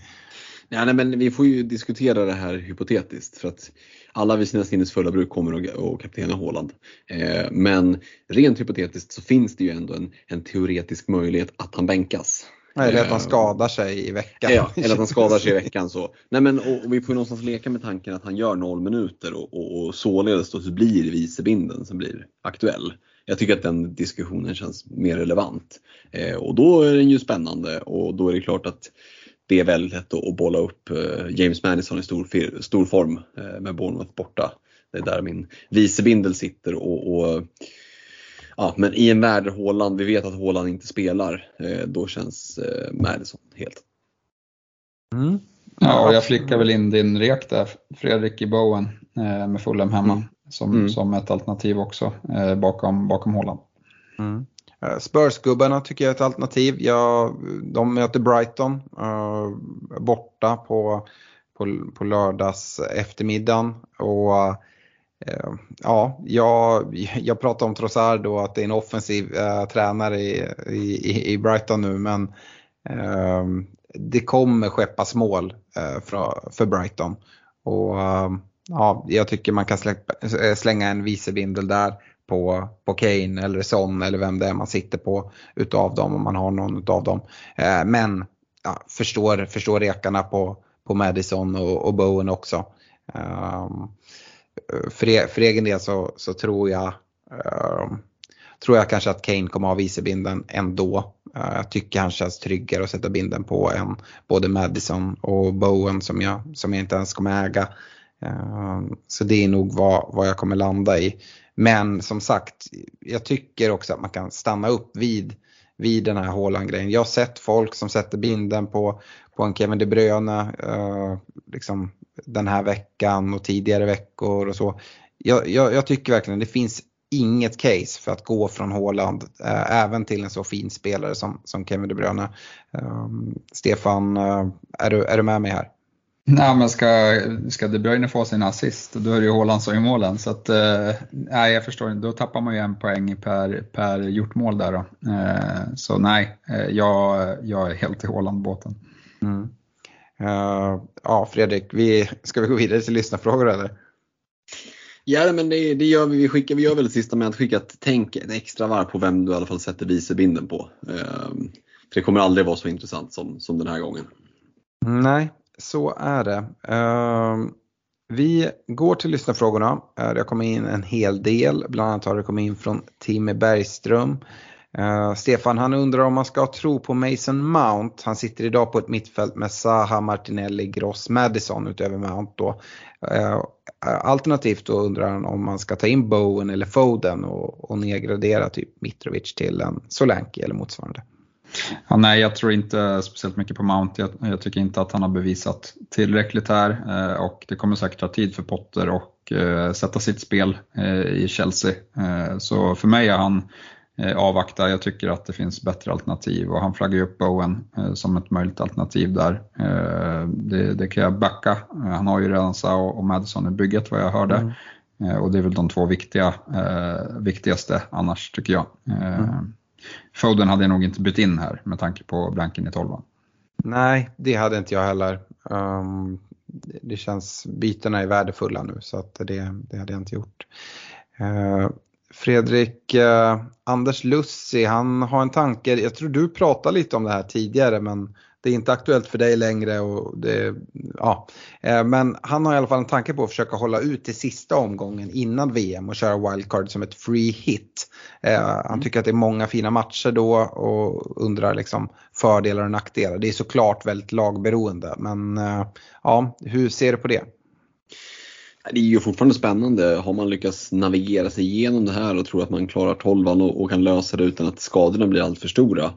Nej, nej, men vi får ju diskutera det här hypotetiskt för att alla vid sina sinnesfulla bruk kommer att kaptena Håland. Eh, men rent hypotetiskt så finns det ju ändå en, en teoretisk möjlighet att han bänkas. Eller att han skadar sig i veckan. Ja, eller att han skadar sig i *laughs* veckan. Så. Nej, men, och, och vi får ju någonstans leka med tanken att han gör noll minuter och, och, och således då så blir vicebinden som blir aktuell jag tycker att den diskussionen känns mer relevant. Eh, och då är den ju spännande och då är det klart att det är väldigt lätt att bolla upp eh, James Madison i stor, stor form eh, med Bournemouth borta. Det är där min vicebindel sitter och, och ja, men i en värld där Håland, vi vet att Håland inte spelar, eh, då känns eh, Madison helt. Mm. Ja, och jag flickar väl in din rek där, Fredrik i Bowen eh, med Fulham hemma. Mm som, mm. som ett alternativ också eh, bakom, bakom Håland. Mm. Spurs-gubbarna tycker jag är ett alternativ. Ja, de möter Brighton uh, borta på, på, på lördags eftermiddagen. Och, uh, Eh, ja, jag, jag pratar om Trossard då att det är en offensiv äh, tränare i, i, i Brighton nu men ehm, det kommer skeppas mål eh, för, för Brighton. Och ehm, ja, jag tycker man kan släppa, slänga en vicebindel där på, på Kane eller Son eller vem det är man sitter på utav dem om man har någon utav dem. Men ja, förstår, förstår rekarna på, på Madison och, och Bowen också. Um, för, e, för egen del så, så tror jag um, tror jag kanske att Kane kommer ha vicebinden ändå. Uh, jag tycker han känns tryggare att sätta binden på än både Madison och Bowen som jag, som jag inte ens kommer äga. Uh, så det är nog vad, vad jag kommer landa i. Men som sagt, jag tycker också att man kan stanna upp vid, vid den här Haaland-grejen. Jag har sett folk som sätter binden på, på en Kevin De Bruyne uh, liksom den här veckan och tidigare veckor och så. Jag, jag, jag tycker verkligen det finns inget case för att gå från Haaland äh, även till en så fin spelare som, som Kevin De Bruyne. Um, Stefan, uh, är, du, är du med mig här? Nej, men ska, ska De Bruyne få sin assist, då är det ju Haaland som gör målen. Så att, eh, nej, jag förstår inte. Då tappar man ju en poäng per, per gjort mål där då. Eh, så nej, eh, jag, jag är helt i Haaland-båten. Mm. Uh, ja, Fredrik, vi, ska vi gå vidare till lyssnarfrågor eller? Ja, men det, det, gör vi. Vi, skickar, vi gör väl det sista med att skicka ett tänk ett extra varv på vem du i alla fall sätter vicebinden på. Uh, för det kommer aldrig vara så intressant som, som den här gången. Nej, så är det. Uh, vi går till lyssnarfrågorna. Uh, det har kommit in en hel del. Bland annat har det kommit in från Timmy Bergström. Uh, Stefan han undrar om man ska tro på Mason Mount. Han sitter idag på ett mittfält med Zaha, Martinelli, Gross, Madison utöver Mount då. Uh, alternativt då undrar han om man ska ta in Bowen eller Foden och, och nedgradera typ Mitrovic till en Solanke eller motsvarande. Ja, nej, jag tror inte speciellt mycket på Mount. Jag, jag, tycker inte att han har bevisat tillräckligt här eh, och det kommer säkert ta tid för Potter och eh, sätta sitt spel eh, i Chelsea. Eh, så för mig är han avvakta. Jag tycker att det finns bättre alternativ och han flaggar ju upp Bowen eh, som ett möjligt alternativ där. Det, det, kan jag backa. Han har ju redan Sa och Madison i bygget vad jag hörde. Mm. Och det är väl de två viktiga, viktigaste annars tycker jag. Mm. Foden hade jag nog inte bytt in här med tanke på blanken i 12 Nej, det hade inte jag heller. Um, det känns, bytena är värdefulla nu så att det, det hade jag inte gjort. Uh, Fredrik, uh, Anders Lussi, han har en tanke, jag tror du pratade lite om det här tidigare men det är inte aktuellt för dig längre. Och det, ja. Eh, men han har i alla fall en tanke på att försöka hålla ut till sista omgången innan VM och köra wildcard som ett free hit. Eh, han mm. tycker att det är många fina matcher då och undrar liksom fördelar och nackdelar. Det är såklart väldigt lagberoende men eh, ja, hur ser du på det? Det är ju fortfarande spännande. Har man lyckats navigera sig igenom det här och tror att man klarar tolvan och, och kan lösa det utan att skadorna blir alltför stora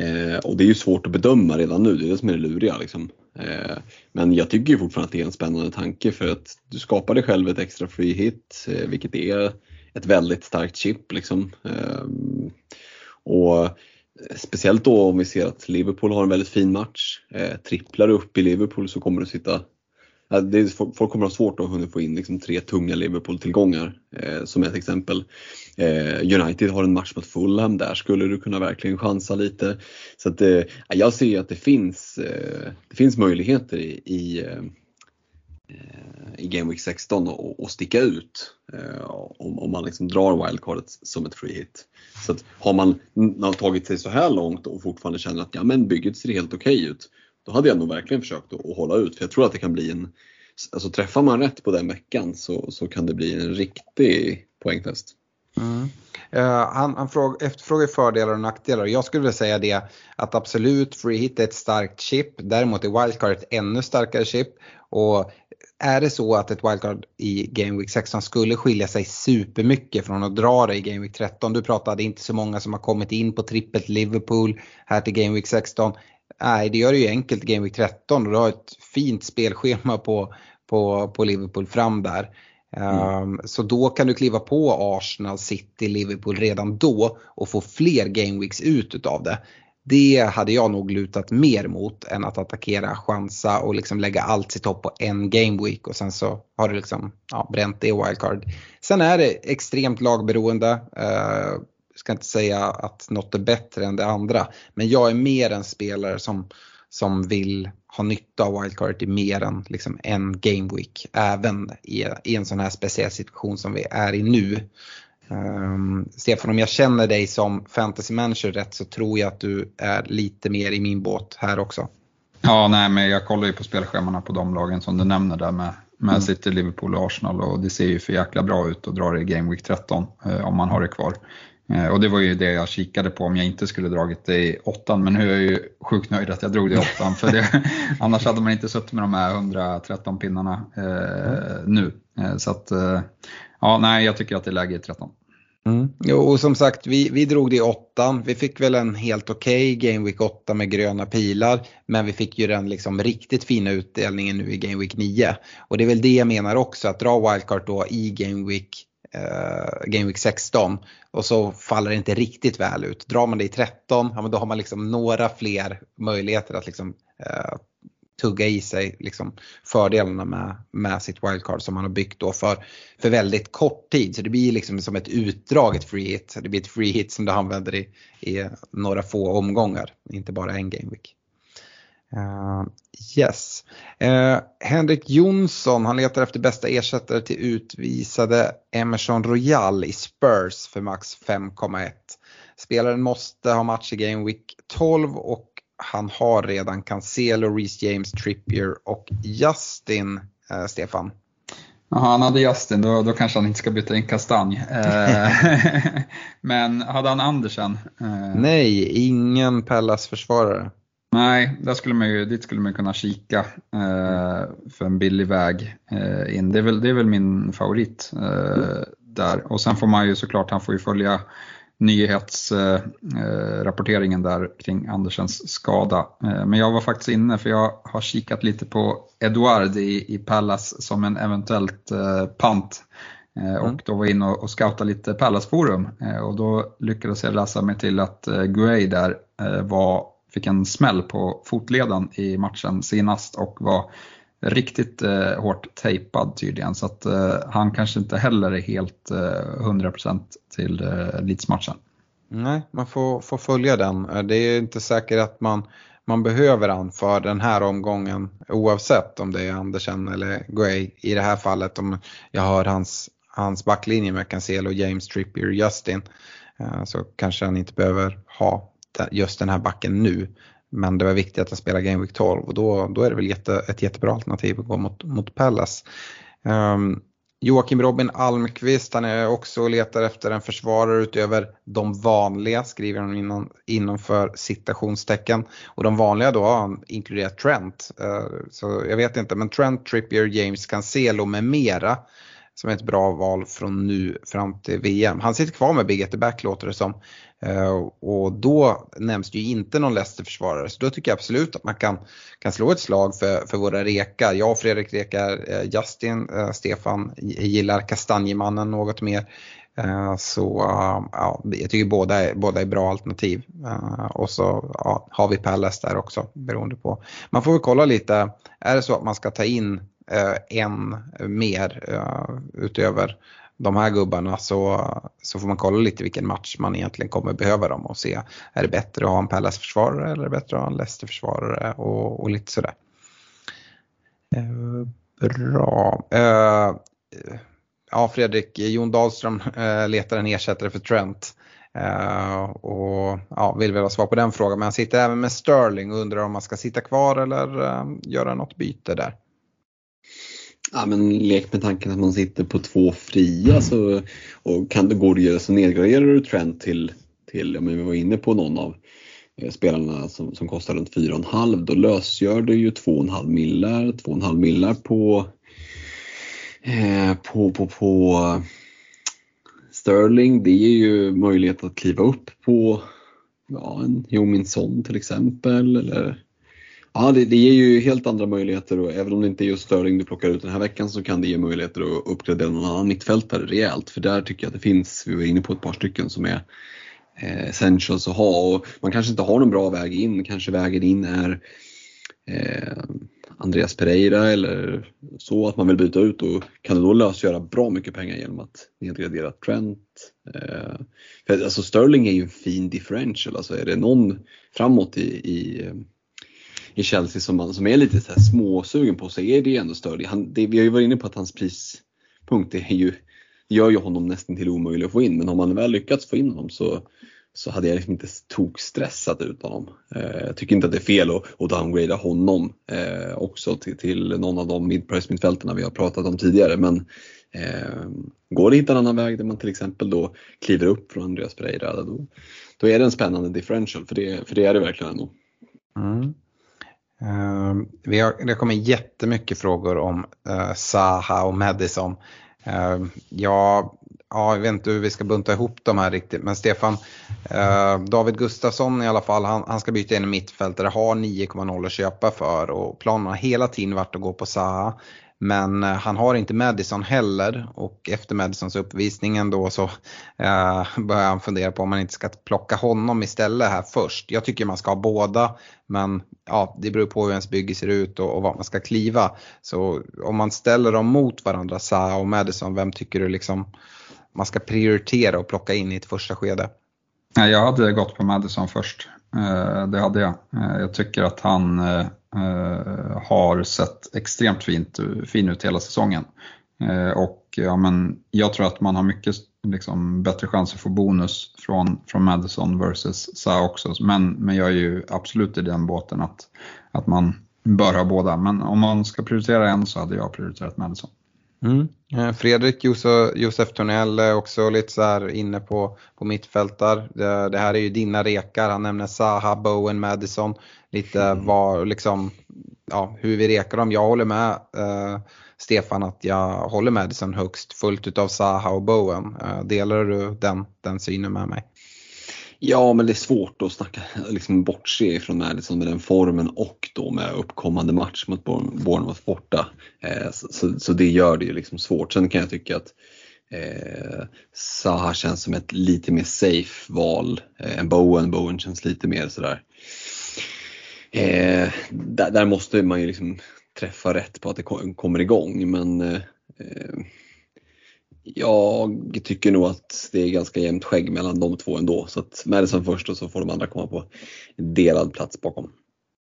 Eh, och det är ju svårt att bedöma redan nu, det är det som är det luriga. Liksom. Eh, men jag tycker ju fortfarande att det är en spännande tanke för att du skapar dig själv ett extra free hit, eh, vilket är ett väldigt starkt chip. Liksom. Eh, och Speciellt då om vi ser att Liverpool har en väldigt fin match. Eh, tripplar du upp i Liverpool så kommer du sitta det folk kommer ha svårt att hunnit få in liksom tre tunga Liverpool-tillgångar eh, som ett exempel. Eh, United har en match mot Fulham, där skulle du kunna verkligen chansa lite. Så att, eh, jag ser att det finns, eh, det finns möjligheter i, i, eh, i Game Week 16 att sticka ut eh, om, om man liksom drar wildcardet som ett free hit. Så att har man, man tagit sig så här långt och fortfarande känner att ja, men bygget ser helt okej okay ut då hade jag nog verkligen försökt att, att, hålla ut. För jag tror att det kan bli en, alltså träffar man rätt på den veckan så, så kan det bli en riktig poängtest. Mm. Uh, han, han fråg, efterfrågar fördelar och nackdelar. Jag skulle vilja säga det att absolut free hit är ett starkt chip. Däremot är wildcard ett ännu starkare chip. Och är det så att ett wildcard i Game Week 16 skulle skilja sig supermycket från att dra det i Game Week 13. Du pratade inte så många som har kommit in på trippelt Liverpool här till Game Week 16. Nej, det gör det ju enkelt Game Week 13 och du har ett fint spelschema på, på, på Liverpool fram där. Mm. Um, så då kan du kliva på Arsenal, City, Liverpool redan då och få fler Game Weeks ut utav det. Det hade jag nog lutat mer mot än att attackera, chansa och liksom lägga allt sitt hopp på en game week och sen så har du liksom ja, bränt det wildcard. Sen är det extremt lagberoende. Uh, ska inte säga att något är bättre än det andra. Men jag är mer en spelare som, som vill ha nytta av wildcard i mer än liksom en game week. Även i, i en sån här speciell situation som vi är i nu. Um, Stefan, om jag känner dig som fantasy manager rätt så tror jag att du är lite mer i min båt här också. Ja, nej, men jag kollar ju på spelschemana på de lagen som du nämner där med, med mm. City, Liverpool och Arsenal och det ser ju för jäkla bra ut att dra det i Game Week 13 eh, om man har det kvar. Eh, och det var ju det jag kikade på om jag inte skulle dragit det i åttan, men nu är jag ju sjukt nöjd att jag drog det i åttan. för det, *laughs* annars hade man inte suttit med de här 113 pinnarna eh, nu. Eh, så att, eh, ja, nej, jag tycker att det är läge i 13. Mm. Jo, och som sagt, vi, vi drog det i åttan. Vi fick väl en helt okej okay Game Week 8 med gröna pilar. Men vi fick ju den liksom riktigt fina utdelningen nu i Game Week 9. Och det är väl det jag menar också, att dra wildcard då i Game Week eh, Game Week 16 och så faller det inte riktigt väl ut. Drar man det i 13, ja, men då har man liksom några fler möjligheter att liksom, eh, tugga i sig liksom, fördelarna med, med sitt wildcard som man har byggt då för, för väldigt kort tid. Så det blir liksom som ett utdraget free hit. Det blir ett free hit som du använder i, i några få omgångar, inte bara en game week. Uh, yes. Uh, Henrik Jonsson, han letar efter bästa ersättare till utvisade Emerson Royal i Spurs för max 5,1. Spelaren måste ha match i Game Week 12 och han har redan Cancelo, Reece James, Trippier och Justin, uh, Stefan. Jaha, han hade Justin, då, då kanske han inte ska byta in kastanj. *laughs* Men hade han Andersen? Nej, ingen Pallas försvarare. Nej, där skulle man ju, dit skulle man kunna kika eh, för en billig väg eh, in. Det är, väl, det är väl min favorit eh, där. Och sen får man ju såklart, han får ju följa nyhetsrapporteringen eh, där kring Andersens skada. Eh, men jag var faktiskt inne för jag har kikat lite på Eduard i, i Pallas som en eventuellt eh, pant. Mm. Och då var jag inne och, och scoutade lite Pallas forum och då lyckades jag läsa mig till att Guay där var fick en smäll på fotleden i matchen senast och var riktigt eh, hårt tejpad tydligen så att eh, han kanske inte heller är helt eh, 100% till eh, Leeds-matchen. Nej, man får, får följa den. Eh, det är inte säkert att man, man behöver han för den här omgången oavsett om det är Andersen eller Gray i det här fallet. Om jag hör hans, hans backlinje med Cancelo, James Trippier, Justin eh, så kanske han inte behöver ha just den här backen nu. Men det var viktigt att han spelar Game Week 12 och då, då är det väl jätte, ett jättebra alternativ att gå mot, mot Pallas. Um, ehm, Joakim Robin Almqvist, han är också och letar efter en försvarare utöver de vanliga, skriver han innan, innanför citationstecken. Och de vanliga då har han inkluderat Trent. Uh, så jag vet inte, men Trent, Trippier, James Cancelo med mera som är ett bra val från nu fram till VM. Han sitter kvar med Big at the back låter det som. Eh, och då nämns det ju inte någon Leicester-försvarare så då tycker jag absolut att man kan, kan slå ett slag för, för våra rekar. Jag och Fredrik rekar eh, Justin, eh, Stefan gillar Kastanjemannen något mer. Så ja, jag tycker båda är, båda är bra alternativ. Och så ja, har vi Palace där också beroende på. Man får väl kolla lite, är det så att man ska ta in Eh, en mer eh, utöver de här gubbarna så, så får man kolla lite vilken match man egentligen kommer behöva dem och se. Är det bättre att ha en Palace-försvarare eller är det bättre att ha en Leicester-försvarare och, och lite sådär. Eh, bra. Eh, ja Fredrik, Jon Dahlström eh, letar en ersättare för Trent. Eh, och ja, vill väl ha svar på den frågan. Men han sitter även med Sterling och undrar om man ska sitta kvar eller göra något byte där. Ja, men lek med tanken att man sitter på två fria så, och kan det gå att göra så nedgraderar du Trent till, till men vi var inne på någon av eh, spelarna som, som kostar runt 4,5 då lösgör du ju 2,5 millar, 2,5 millar på, eh, på, på, på Sterling. Det är ju möjlighet att kliva upp på ja, en Jominsson till exempel eller Ja, det, det ger ju helt andra möjligheter och även om det inte är just Sterling du plockar ut den här veckan så kan det ge möjligheter att uppgradera någon annan mittfältare rejält. För där tycker jag att det finns, vi var inne på ett par stycken som är eh, essentials att ha och man kanske inte har någon bra väg in, kanske vägen in är eh, Andreas Pereira eller så att man vill byta ut och kan det då lösgöra bra mycket pengar genom att nedgradera Trent. Eh, för alltså Sterling är ju en fin differential, alltså är det någon framåt i, i eh, i Chelsea som, man, som är lite så här småsugen på så är det ju ändå Sterling. Han, det, vi har ju varit inne på att hans prispunkt är ju, gör ju honom nästan till omöjlig att få in men om man väl lyckats få in honom så, så hade jag liksom inte tokstressat ut honom. Eh, jag tycker inte att det är fel att, att downgrada honom eh, också till, till någon av de midprice mittfältarna vi har pratat om tidigare. Men eh, går det att hitta en annan väg där man till exempel då kliver upp från Andreas Pereira, då, då är det en spännande differential, för det, för det är det verkligen ändå. Mm. Uh, vi har, det kommer jättemycket frågor om eh, uh, Saha och Madison. Ehm, uh, jag, ja, jag vet inte hur vi ska bunta ihop de här riktigt, men Stefan, eh, David Gustafsson i alla fall, han, han ska byta in i mittfältare, har 9,0 att köpa för och planen har hela tiden varit att gå på Saha. Men eh, han har inte Madison heller och efter Madisons uppvisning ändå så eh, *laughs* börjar han fundera på om man inte ska plocka honom istället här först. Jag tycker man ska ha båda men ja, det beror på hur ens bygge ser ut och, och vad man ska kliva. Så om man ställer dem mot varandra, Sa och Madison, vem tycker du liksom man ska prioritera och plocka in i ett första skede? Jag hade gått på Madison först. Eh, det hade jag. Eh, jag tycker att han Eh, Eh, har sett extremt fint, fin ut hela säsongen. Eh, och ja, men jag tror att man har mycket liksom, bättre chans att få bonus från, från Madison versus Sa också. Men, men jag är ju absolut i den båten att, att man bör ha båda. Men om man ska prioritera en så hade jag prioriterat Madison. Mm. Eh, Fredrik Josef Tornell är också lite så här inne på, på mittfältar. Det, det här är ju dina rekar. Han nämner Saha, Bowen, Madison. Lite mm. vad, liksom, ja, hur vi rekar dem. Jag håller med eh, Stefan att jag håller Madison högst fullt utav Saha och Bowen. Eh, delar du den, den synen med mig? Ja, men det är svårt att snacka, liksom bortse ifrån Madison med den formen och då med uppkommande match mot Bournemouth borta. Eh, så, så, det gör det ju liksom svårt. Sen kan jag tycka att eh, Saha känns som ett lite mer safe val eh, än Bowen. Bowen känns lite mer sådär. Eh, där, där, måste man ju liksom träffa rätt på att det kommer igång men eh, jag tycker nog att det är ganska jämnt skägg mellan de två ändå. Så att Madison först och så får de andra komma på delad plats bakom.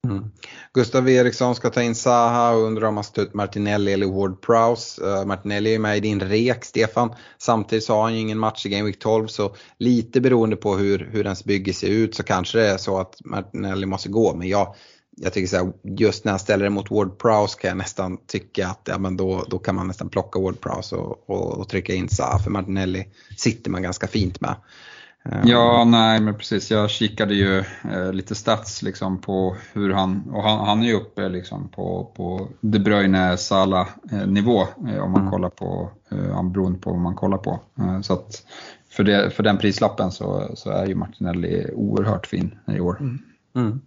Mm. Gustav Eriksson ska ta in Saha och undrar om han ska ta ut Martinelli eller Ward Prowse. Uh, Martinelli är med i din rek Stefan. Samtidigt så har han ju ingen match i Game Week 12 så lite beroende på hur, hur ens bygge ser ut så kanske det är så att Martinelli måste gå. Men jag, jag tycker så här, just när han ställer det mot Ward Prowse kan jag nästan tycka att ja, men då, då kan man nästan plocka Ward Prowse och, och, och trycka in Saha. för Martinelli sitter man ganska fint med. Ja, nej men precis. Jag kikade ju eh, lite stats liksom på hur han, och han, han är ju uppe liksom på, på De Bruyne Sala eh, nivå eh, om man mm. kollar på, eh, beroende på vad man kollar på. Eh, så att för, det, för den prislappen så, så är ju Martinelli oerhört fin i år. Mm. Mm.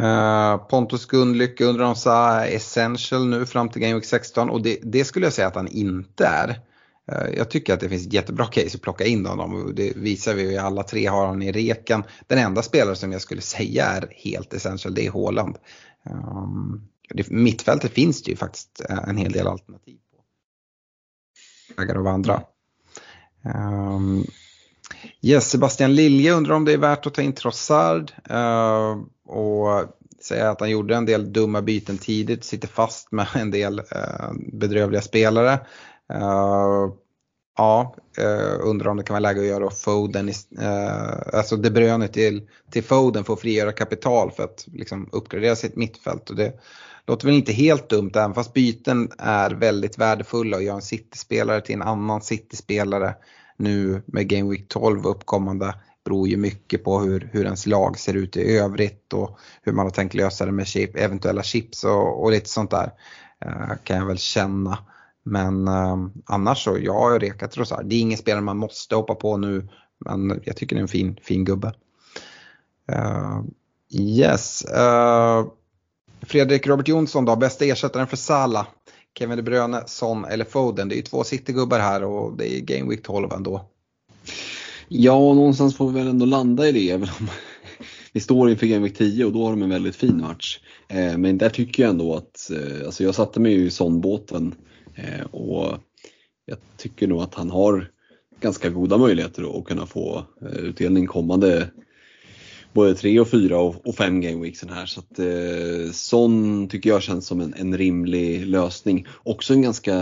Uh, Pontus Gundlyck undrar om Sa är essential nu fram till Game Week 16 och det, det, skulle jag säga att han inte är. Eh, jag tycker att det finns ett jättebra case att plocka in honom det visar vi ju alla tre har han i reken. Den enda spelare som jag skulle säga är helt essential det är Haaland. Um, mittfältet finns det ju faktiskt eh, en hel del alternativ på. Vägar av vandra. Um, ehm, yes, Sebastian Lilje undrar om det är värt att ta in Trossard. Uh, och säga att han gjorde en del dumma byten tidigt, sitter fast med en del uh, bedrövliga spelare. Uh, ja, uh, undrar om det kan vara läge att göra Foden, eh, alltså De Bruyne till, till Foden för att frigöra kapital för att liksom, uppgradera sitt mittfält. Och det låter väl inte helt dumt även fast byten är väldigt värdefulla och göra en City-spelare till en annan City-spelare nu med Game Week 12 uppkommande beror ju mycket på hur, hur ens lag ser ut i övrigt och hur man har tänkt lösa det med chip, eventuella chips och, och lite sånt där. Uh, kan jag väl känna. Men ehm, annars så, jag har rekat Rosar. Det är ingen spelare man måste hoppa på nu men jag tycker det är en fin, fin gubbe. Uh, yes. Ehm, Fredrik Robert Jonsson då, bästa ersättaren för Sala. Kevin De Bruyne, Son eller Foden. Det är ju två City-gubbar här och det är Game Week 12 ändå. Ja, någonstans får vi väl ändå landa i det. Även om *laughs* vi står inför Game Week 10 och då har de en väldigt fin match. Men där tycker jag ändå att, eh, alltså jag satte mig ju i Son-båten Eh, och jag tycker nog att han har ganska goda möjligheter att kunna få eh, utdelning kommande både tre och fyra och, fem gameweeksen här. Så att eh, sån tycker jag känns som en, en rimlig lösning. Också en ganska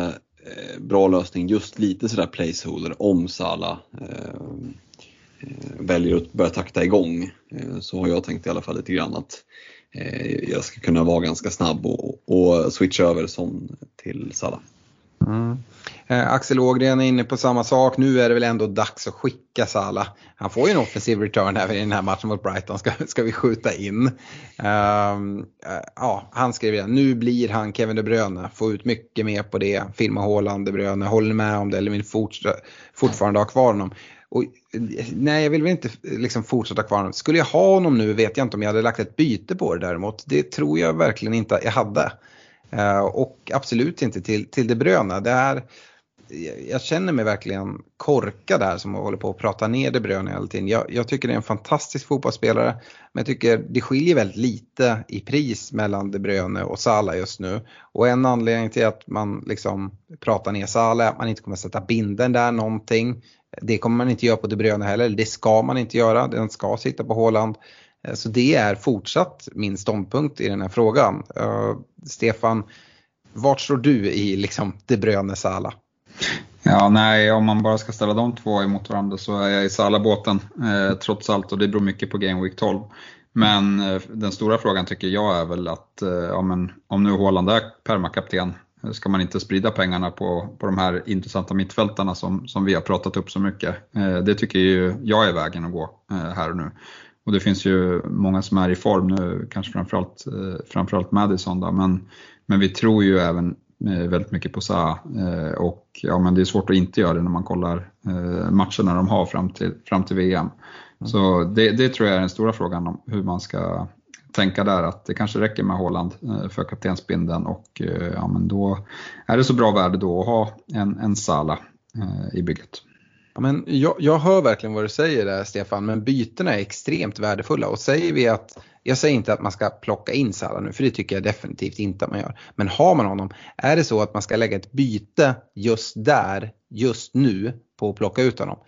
eh, bra lösning, just lite sådär placeholder om Sala eh, eh, väljer att börja takta igång så har jag tänkt i alla fall lite grann att jag ska kunna vara ganska snabb och, och switcha över sån till Salah. Mm. Eh, Axel Ågren är inne på samma sak. Nu är det väl ändå dags att skicka Salah. Han får ju en offensiv return även i den här matchen mot Brighton, ska, ska vi skjuta in. Ehm, eh, ja, han skriver. Nu blir han Kevin De Bruyne. Få ut mycket mer på det. Filma Haaland, De Bruyne. Håller med om det eller vill fort, fortfarande ha kvar honom? Och, nej, jag vill väl inte liksom fortsätta kvar honom. Skulle jag ha honom nu vet jag inte om jag hade lagt ett byte på det däremot. Det tror jag verkligen inte jag hade. Eh, och absolut inte till, till De Bruyne. Det är, jag känner mig verkligen korkad där som håller på att prata ner De Bruyne hela tiden. Jag, jag, tycker det är en fantastisk fotbollsspelare men jag tycker det skiljer väldigt lite i pris mellan De Bruyne och Salah just nu. Och en anledning till att man liksom pratar ner Salah är att man inte kommer sätta binden där någonting. Det kommer man inte göra på De Bruyne heller, det ska man inte göra, den ska sitta på Håland. Eh, så det är fortsatt min ståndpunkt i den här frågan. Uh, Stefan, vart står du i liksom De Bruyne Sala? Ja, nej, om man bara ska ställa de två emot varandra så är jag i Sala-båten eh, trots allt och det beror mycket på Game Week 12. Men eh, den stora frågan tycker jag är väl att eh, ja, men, om nu Håland är permakapten, ska man inte sprida pengarna på, på de här intressanta mittfältarna som, som vi har pratat upp så mycket? Eh, det tycker ju jag är vägen att gå eh, här och nu. Och det finns ju många som är i form nu, kanske framförallt, eh, framförallt Madison då, men, men vi tror ju även Eh, väldigt mycket på Zaha eh, och ja, men det är svårt att inte göra det när man kollar matcherna de har fram till, fram till VM. Mm. Så det, det, tror jag är den stora frågan om hur man ska tänka där att det kanske räcker med Håland för kaptensbindeln och ja, men då är det så bra värde då att ha en, en Sala i bygget. Ja, men jag, jag hör verkligen vad du säger där Stefan, men bytena är extremt värdefulla och säger vi att jag säger inte att man ska plocka in Salah nu, för det tycker jag definitivt inte att man gör. Men har man honom, är det så att man ska lägga ett byte just där, just nu, på att plocka ut honom?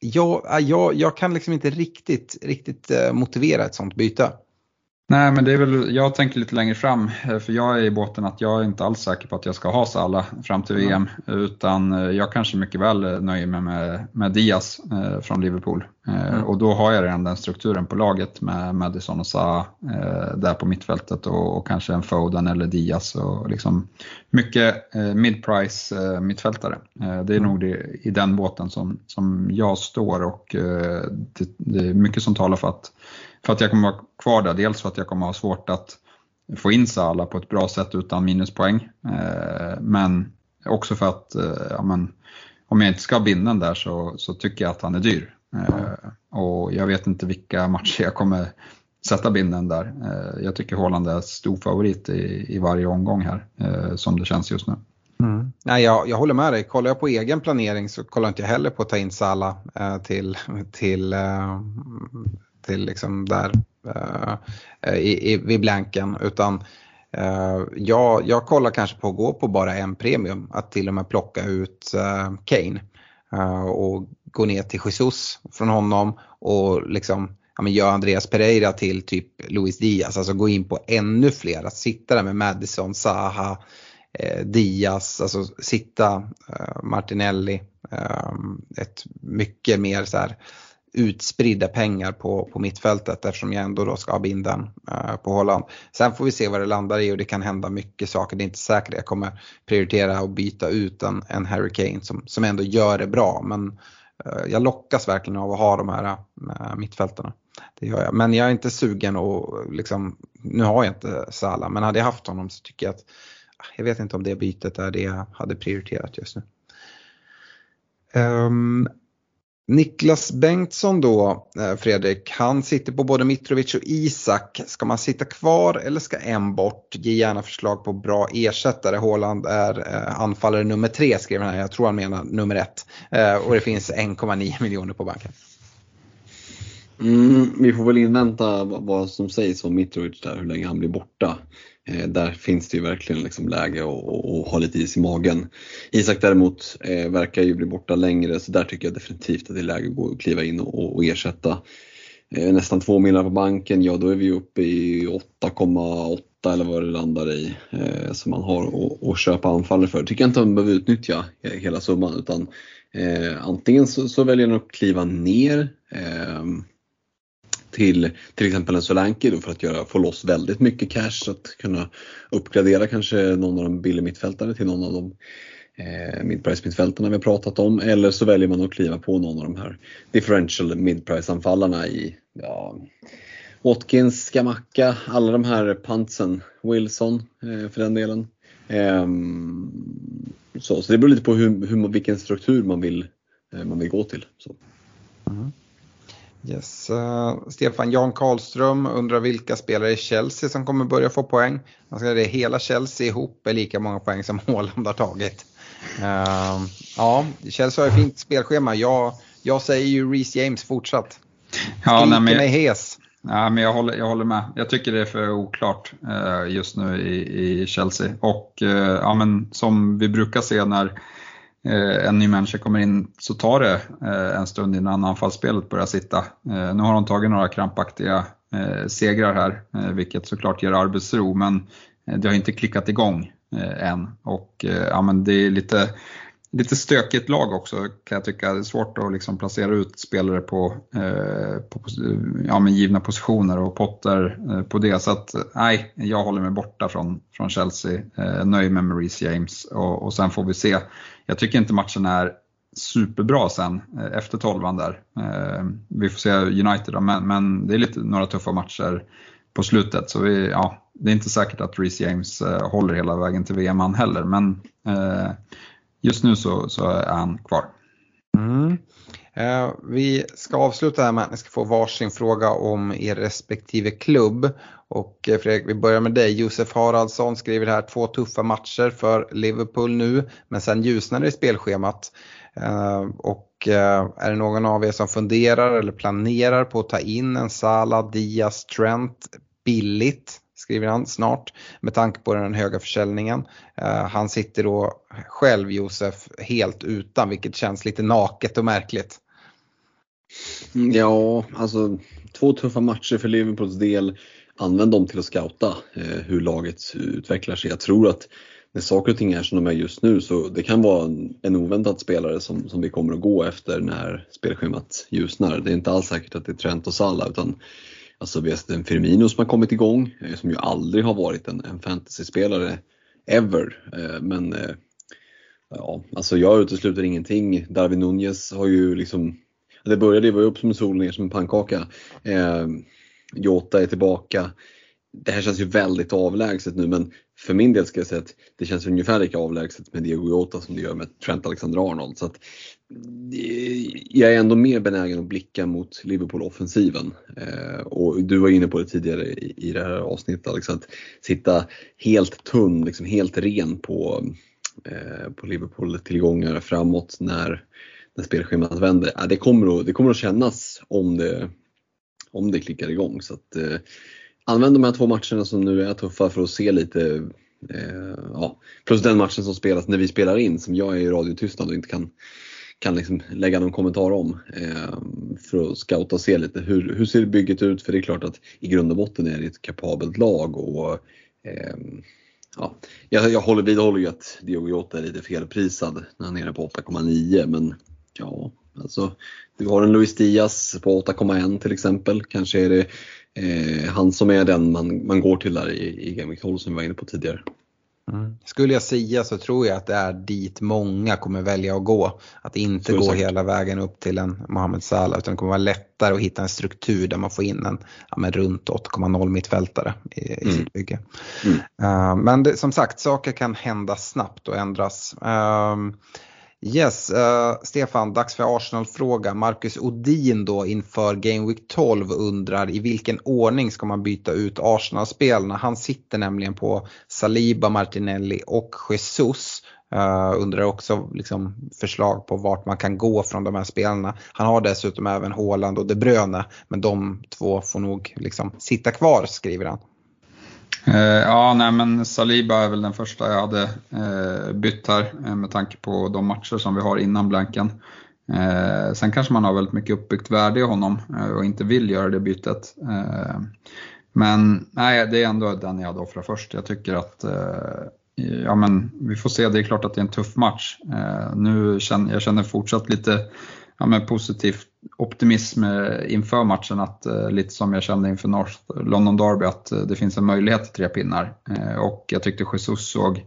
Jag, jag, jag kan liksom inte riktigt, riktigt eh, motivera ett sånt byte. Nej, men det är väl, jag tänker lite längre fram, eh, för jag är i båten att jag är inte alls säker på att jag ska ha Salah fram till VM, mm. utan eh, jag kanske mycket väl nöjer mig med, med Diaz eh, från Liverpool. Eh, mm. Och då har jag redan den strukturen på laget med Madison och Salah eh, där på mittfältet och, och, kanske en Foden eller Diaz och liksom mycket eh, mid-price mittfältare. det är mm. nog det, i den båten som, som jag står och det, det är mycket som talar för att för att jag kommer vara kvar där. Dels för att jag kommer ha svårt att få in Sala på ett bra sätt utan minuspoäng. Eh, men också för att eh, ja, men, om jag inte ska ha binden där så, så tycker jag att han är dyr. Eh, och jag vet inte vilka matcher jag kommer sätta binden där. Jag tycker Haaland är stor favorit i, i varje omgång här som det känns just nu. Mm. Nej, jag, jag håller med dig. Kollar jag på egen planering så kollar inte jag heller på att ta in Sala eh, till, till eh, till liksom där uh, i, i, vid blanken. Utan uh, jag, jag kollar kanske på att gå på bara en premium. Att till och med plocka ut uh, Kane och gå ner till Jesus från honom och liksom ja, men gör Andreas Pereira till typ Luis Diaz. Alltså gå in på ännu fler. Att sitta där med Madison, Zaha, eh, Diaz, alltså sitta eh, Martinelli. Eh, ett mycket mer så här utspridda pengar på, på mittfältet eftersom jag ändå då ska ha binden eh, på Holland. Sen får vi se vad det landar i och det kan hända mycket saker. Det är inte säkert att jag kommer prioritera att byta ut en, en Harry Kane som, som ändå gör det bra. Men eh, jag lockas verkligen av att ha de här eh, mittfältarna. Det gör jag. Men jag är inte sugen och liksom, nu har jag inte Salah, men hade jag haft honom så tycker jag att ah, jag vet inte om det bytet är det jag hade prioriterat just nu. Um, Niklas Bengtsson då, eh, Fredrik, han sitter på både Mitrovic och Isak. Ska man sitta kvar eller ska en bort? Ge gärna förslag på bra ersättare. Håland är eh, anfallare nummer tre, skriver han här. Jag tror han menar nummer ett. Eh, och det finns 1,9 miljoner på banken. Mm, vi får väl invänta vad som sägs om Mitrovic där, hur länge han blir borta. Eh, där finns det ju verkligen liksom läge att ha lite is i magen. Isak däremot eh, verkar ju bli borta längre så där tycker jag definitivt att det är läge att gå och kliva in och, och ersätta. Eh, nästan 2 miljoner på banken, ja då är vi uppe i 8,8 eller vad det landar i eh, som man har att köpa anfallare för. Tycker jag inte man behöver utnyttja hela summan utan eh, antingen så, så väljer man att kliva ner eh, till till exempel en Solanke då för att göra, få loss väldigt mycket cash att kunna uppgradera kanske någon av de billiga mittfältare till någon av de eh, midprice mittfältarna vi har pratat om eller så väljer man att kliva på någon av de här differential midprice anfallarna i ja, Watkins, Skamacka, alla de här pantsen, Wilson eh, för den delen. Eh, så, så det beror lite på hur, hur, vilken struktur man vill, eh, man vill gå till. Så. Mm. Yes. Uh, Stefan Jan Karlström undrar vilka spelare i Chelsea som kommer börja få poäng. Man ska det hela Chelsea ihop är lika många poäng som *laughs* Haaland har tagit. Uh, ja, Chelsea har ju fint spelschema. Jag, jag säger ju Reece James fortsatt. Ja, nej, men, mig hes. Ja, men jag, håller, jag håller med. Jag tycker det är för oklart uh, just nu i, i Chelsea. Och ja, men som vi brukar se när Eh, Eh, en ny människa kommer in så tar det eh, en stund innan anfallsspelet börjar sitta. Eh, nu har de tagit några krampaktiga segrar här, vilket såklart ger arbetsro, men det har inte klickat igång än. Och ja, men det är lite, lite stökigt lag också kan jag tycka. Det är svårt att liksom placera ut spelare på, eh, på ja, men givna positioner och Potter eh, på det. Så att nej, jag håller mig borta från, från Chelsea. Eh, nöjd med Maurice James och, och sen får vi se jag tycker inte matchen är superbra sen eh, efter tolvan där. Eh, vi får se United då, men, men det är lite, några tuffa matcher på slutet. Så vi, ja, det är inte säkert att Reece James eh, håller hela vägen till VM han heller, men just nu så, så är han kvar. Mm. Eh, vi ska avsluta här med att ni ska få varsin fråga om er respektive klubb. Och eh, Fredrik, vi börjar med dig. Josef Haraldsson skriver här två tuffa matcher för Liverpool nu, men sen ljusnar det i spelschemat. Eh, och eh, är det någon av er som funderar eller planerar på att ta in en Salah, Diaz, Trent billigt? Skriver han snart med tanke på den höga försäljningen. Eh, han sitter då själv, Josef, helt utan vilket känns lite naket och märkligt. Mm, ja, alltså två tuffa matcher för Liverpools del. Använd dem till att scouta eh, hur laget utvecklar sig. Jag tror att när saker och ting är som de är just nu så det kan vara en, en oväntad spelare som, som vi kommer att gå efter när spelschemat ljusnar. Det är inte alls säkert att det är Trent och Salah utan alltså vi har sett en Firmino som har kommit igång eh, som ju aldrig har varit en, en fantasyspelare ever. Eh, men eh, ja, alltså jag utesluter ingenting. Darwin Nunez har ju liksom det började, ju vara ju upp som en sol ner som en pannkaka. Jota är tillbaka. Det här känns ju väldigt avlägset nu men för min del ska jag säga att det känns ungefär lika avlägset med Diego Jota som det gör med Trent Alexander-Arnold. Så att, Eh, jag är ändå mer benägen att blicka mot Liverpool-offensiven. Eh, och du var inne på det tidigare i, i det här avsnittet Alex, att sitta helt tunn, liksom helt ren på, eh, på Liverpool-tillgångar framåt när när spelschemat vänder. Ja, det, kommer att, det kommer att kännas om det, om det klickar igång. Så att, eh, använd de här två matcherna som nu är tuffa för att se lite eh, ja, plus den matchen som spelas när vi spelar in som jag är i radiotystnad och inte kan, kan liksom lägga någon kommentar om. Eh, för att scouta och se lite hur, hur ser bygget ut? För det är klart att i grund och botten är det ett kapabelt lag. och eh, ja, jag, jag håller, vidhåller ju att Diogo Jota är lite felprisad när han är nere på 8,9 men Ja, alltså du har en Luis Diaz på 8,1 till exempel. Kanske är det eh, han som är den man, man går till där i, i Game Week 12 som vi var inne på tidigare. Mm. Skulle jag säga så tror jag att det är dit många kommer välja att gå. Att inte gå säkert. hela vägen upp till en Mohamed Salah utan det kommer vara lättare att hitta en struktur där man får in en ja, men runt 8,0 mittfältare i, i mm. sitt bygge. Mm. Uh, men det, som sagt, saker kan hända snabbt och ändras. Uh, Yes, uh, Stefan, dags för Arsenal-fråga. Marcus Odin då inför Game Week 12 undrar i vilken ordning ska man byta ut Arsenal-spelarna? Han sitter nämligen på Saliba, Martinelli och Jesus. Uh, undrar också liksom, förslag på vart man kan gå från de här spelarna. Han har dessutom även Haaland och De Bruyne men de två får nog liksom sitta kvar skriver han. Eh, ja, nej men Saliba är väl den första jag hade eh, bytt här eh, med tanke på de matcher som vi har innan blanken. Eh, sen kanske man har väldigt mycket uppbyggt värde i honom eh, och inte vill göra det bytet. Eh, men nej, det är ändå den jag hade offrat först. Jag tycker att ja, men vi får se, det är klart att det är en tuff match. nu känner jag känner fortsatt lite ja, men positiv optimism inför matchen, att, lite som jag kände inför North London Derby, att det finns en möjlighet till tre pinnar. och jag tyckte Jesus såg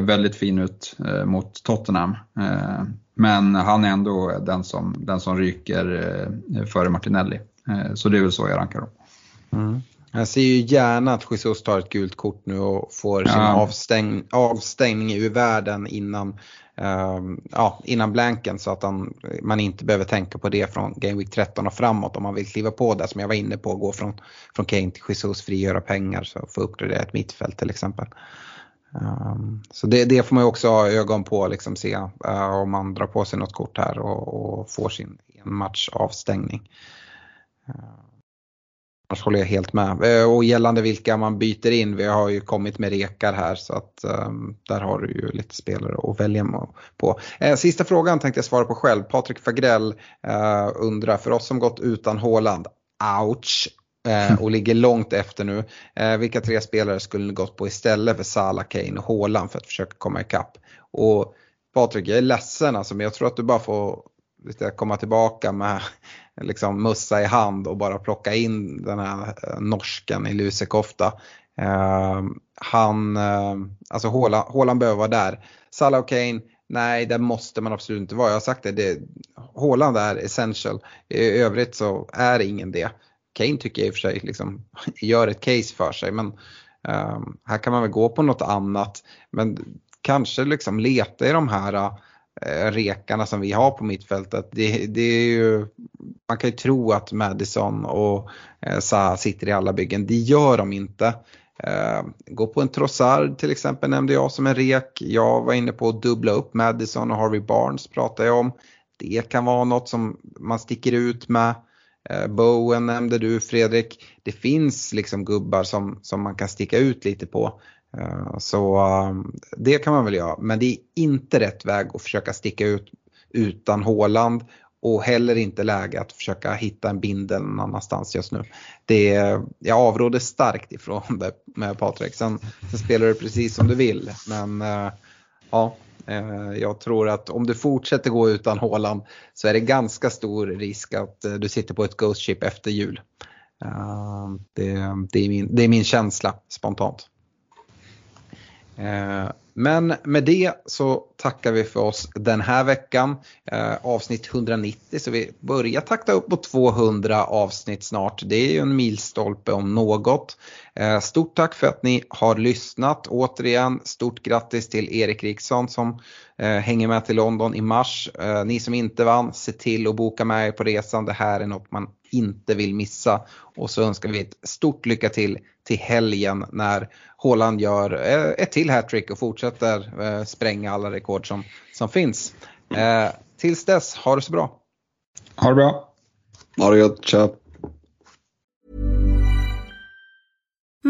väldigt fin ut mot Tottenham. Men han är ändå den som, den som ryker före Martinelli. Så det är väl så jag rankar dem. Mm. Jag ser ju gärna att Jesus tar ett gult kort nu och får sin avstäng, avstängning ur världen innan, Ehm, ja, innan blanken så att han, man inte behöver tänka på det från Game Week 13 och framåt om man vill kliva på det som jag var inne på, gå från, från Kane till Jesus, frigöra pengar så få uppgradera ett mittfält till exempel. Um, så det, det, får man ju också ha ögon på, liksom se uh, om man drar på sig något kort här och, och får sin match avstängning. Uh, ehm. Annars håller jag helt med. Eh, och gällande vilka man byter in, vi har ju kommit med rekar här så att um, där har du ju lite spelare att välja på. Eh, sista frågan tänkte jag svara på själv. Patrik Fagrell eh, undrar, för oss som gått utan Håland, ouch, eh, och ligger långt efter nu. Eh, vilka tre spelare skulle ni gått på istället för Salah, Kane och Håland för att försöka komma ikapp? Och Patrik, jag är ledsen alltså, men jag tror att du bara får komma tillbaka med liksom mussa i hand och bara plocka in den här eh, norsken i lusekofta. Eh, han, eh, alltså Håland behöver vara där. Salah och Kane, nej det måste man absolut inte vara. Jag har sagt det, det Håland är essential. I övrigt så är ingen det. Kane tycker jag i och för sig liksom, *laughs* gör ett case för sig men eh, här kan man väl gå på något annat. Men kanske liksom leta i de här Eh, Eh, rekarna som vi har på mittfältet. Det, det är ju, man kan ju tro att Madison och eh, Zaha sitter i alla byggen. Det gör de inte. Eh, gå på en Trossard till exempel nämnde jag som en rek. Jag var inne på att dubbla upp Madison och Harvey Barnes pratar jag om. Det kan vara något som man sticker ut med. Eh, Bowen nämnde du Fredrik. Det finns liksom gubbar som, som man kan sticka ut lite på. Eh, så ehm, det kan man väl göra, men det är inte rätt väg att försöka sticka ut utan Håland och heller inte läge att försöka hitta en bindel någon annanstans just nu. Det, jag avråder starkt ifrån det med Patrik. Sen, sen spelar du precis som du vill. Men eh, ja, eh, jag tror att om du fortsätter gå utan Håland så är det ganska stor risk att du sitter på ett Ghost Ship efter jul. Det, det, är min, det är min känsla spontant. Eh, men med det så tackar vi för oss den här veckan. Eh, avsnitt 190 så vi börjar takta upp på 200 avsnitt snart. Det är ju en milstolpe om något. Eh, stort tack för att ni har lyssnat. Återigen stort grattis till Erik Riksson som hänger med till London i mars. Ni som inte vann, se till att boka med er på resan. Det här är något man inte vill missa. Och så önskar vi ett stort lycka till till helgen när Håland gör eh, ett till hattrick och fortsätter eh, spränga alla rekord som, som finns. Eh, tills dess, ha det så bra. Ha det bra. Ha det gott, tja.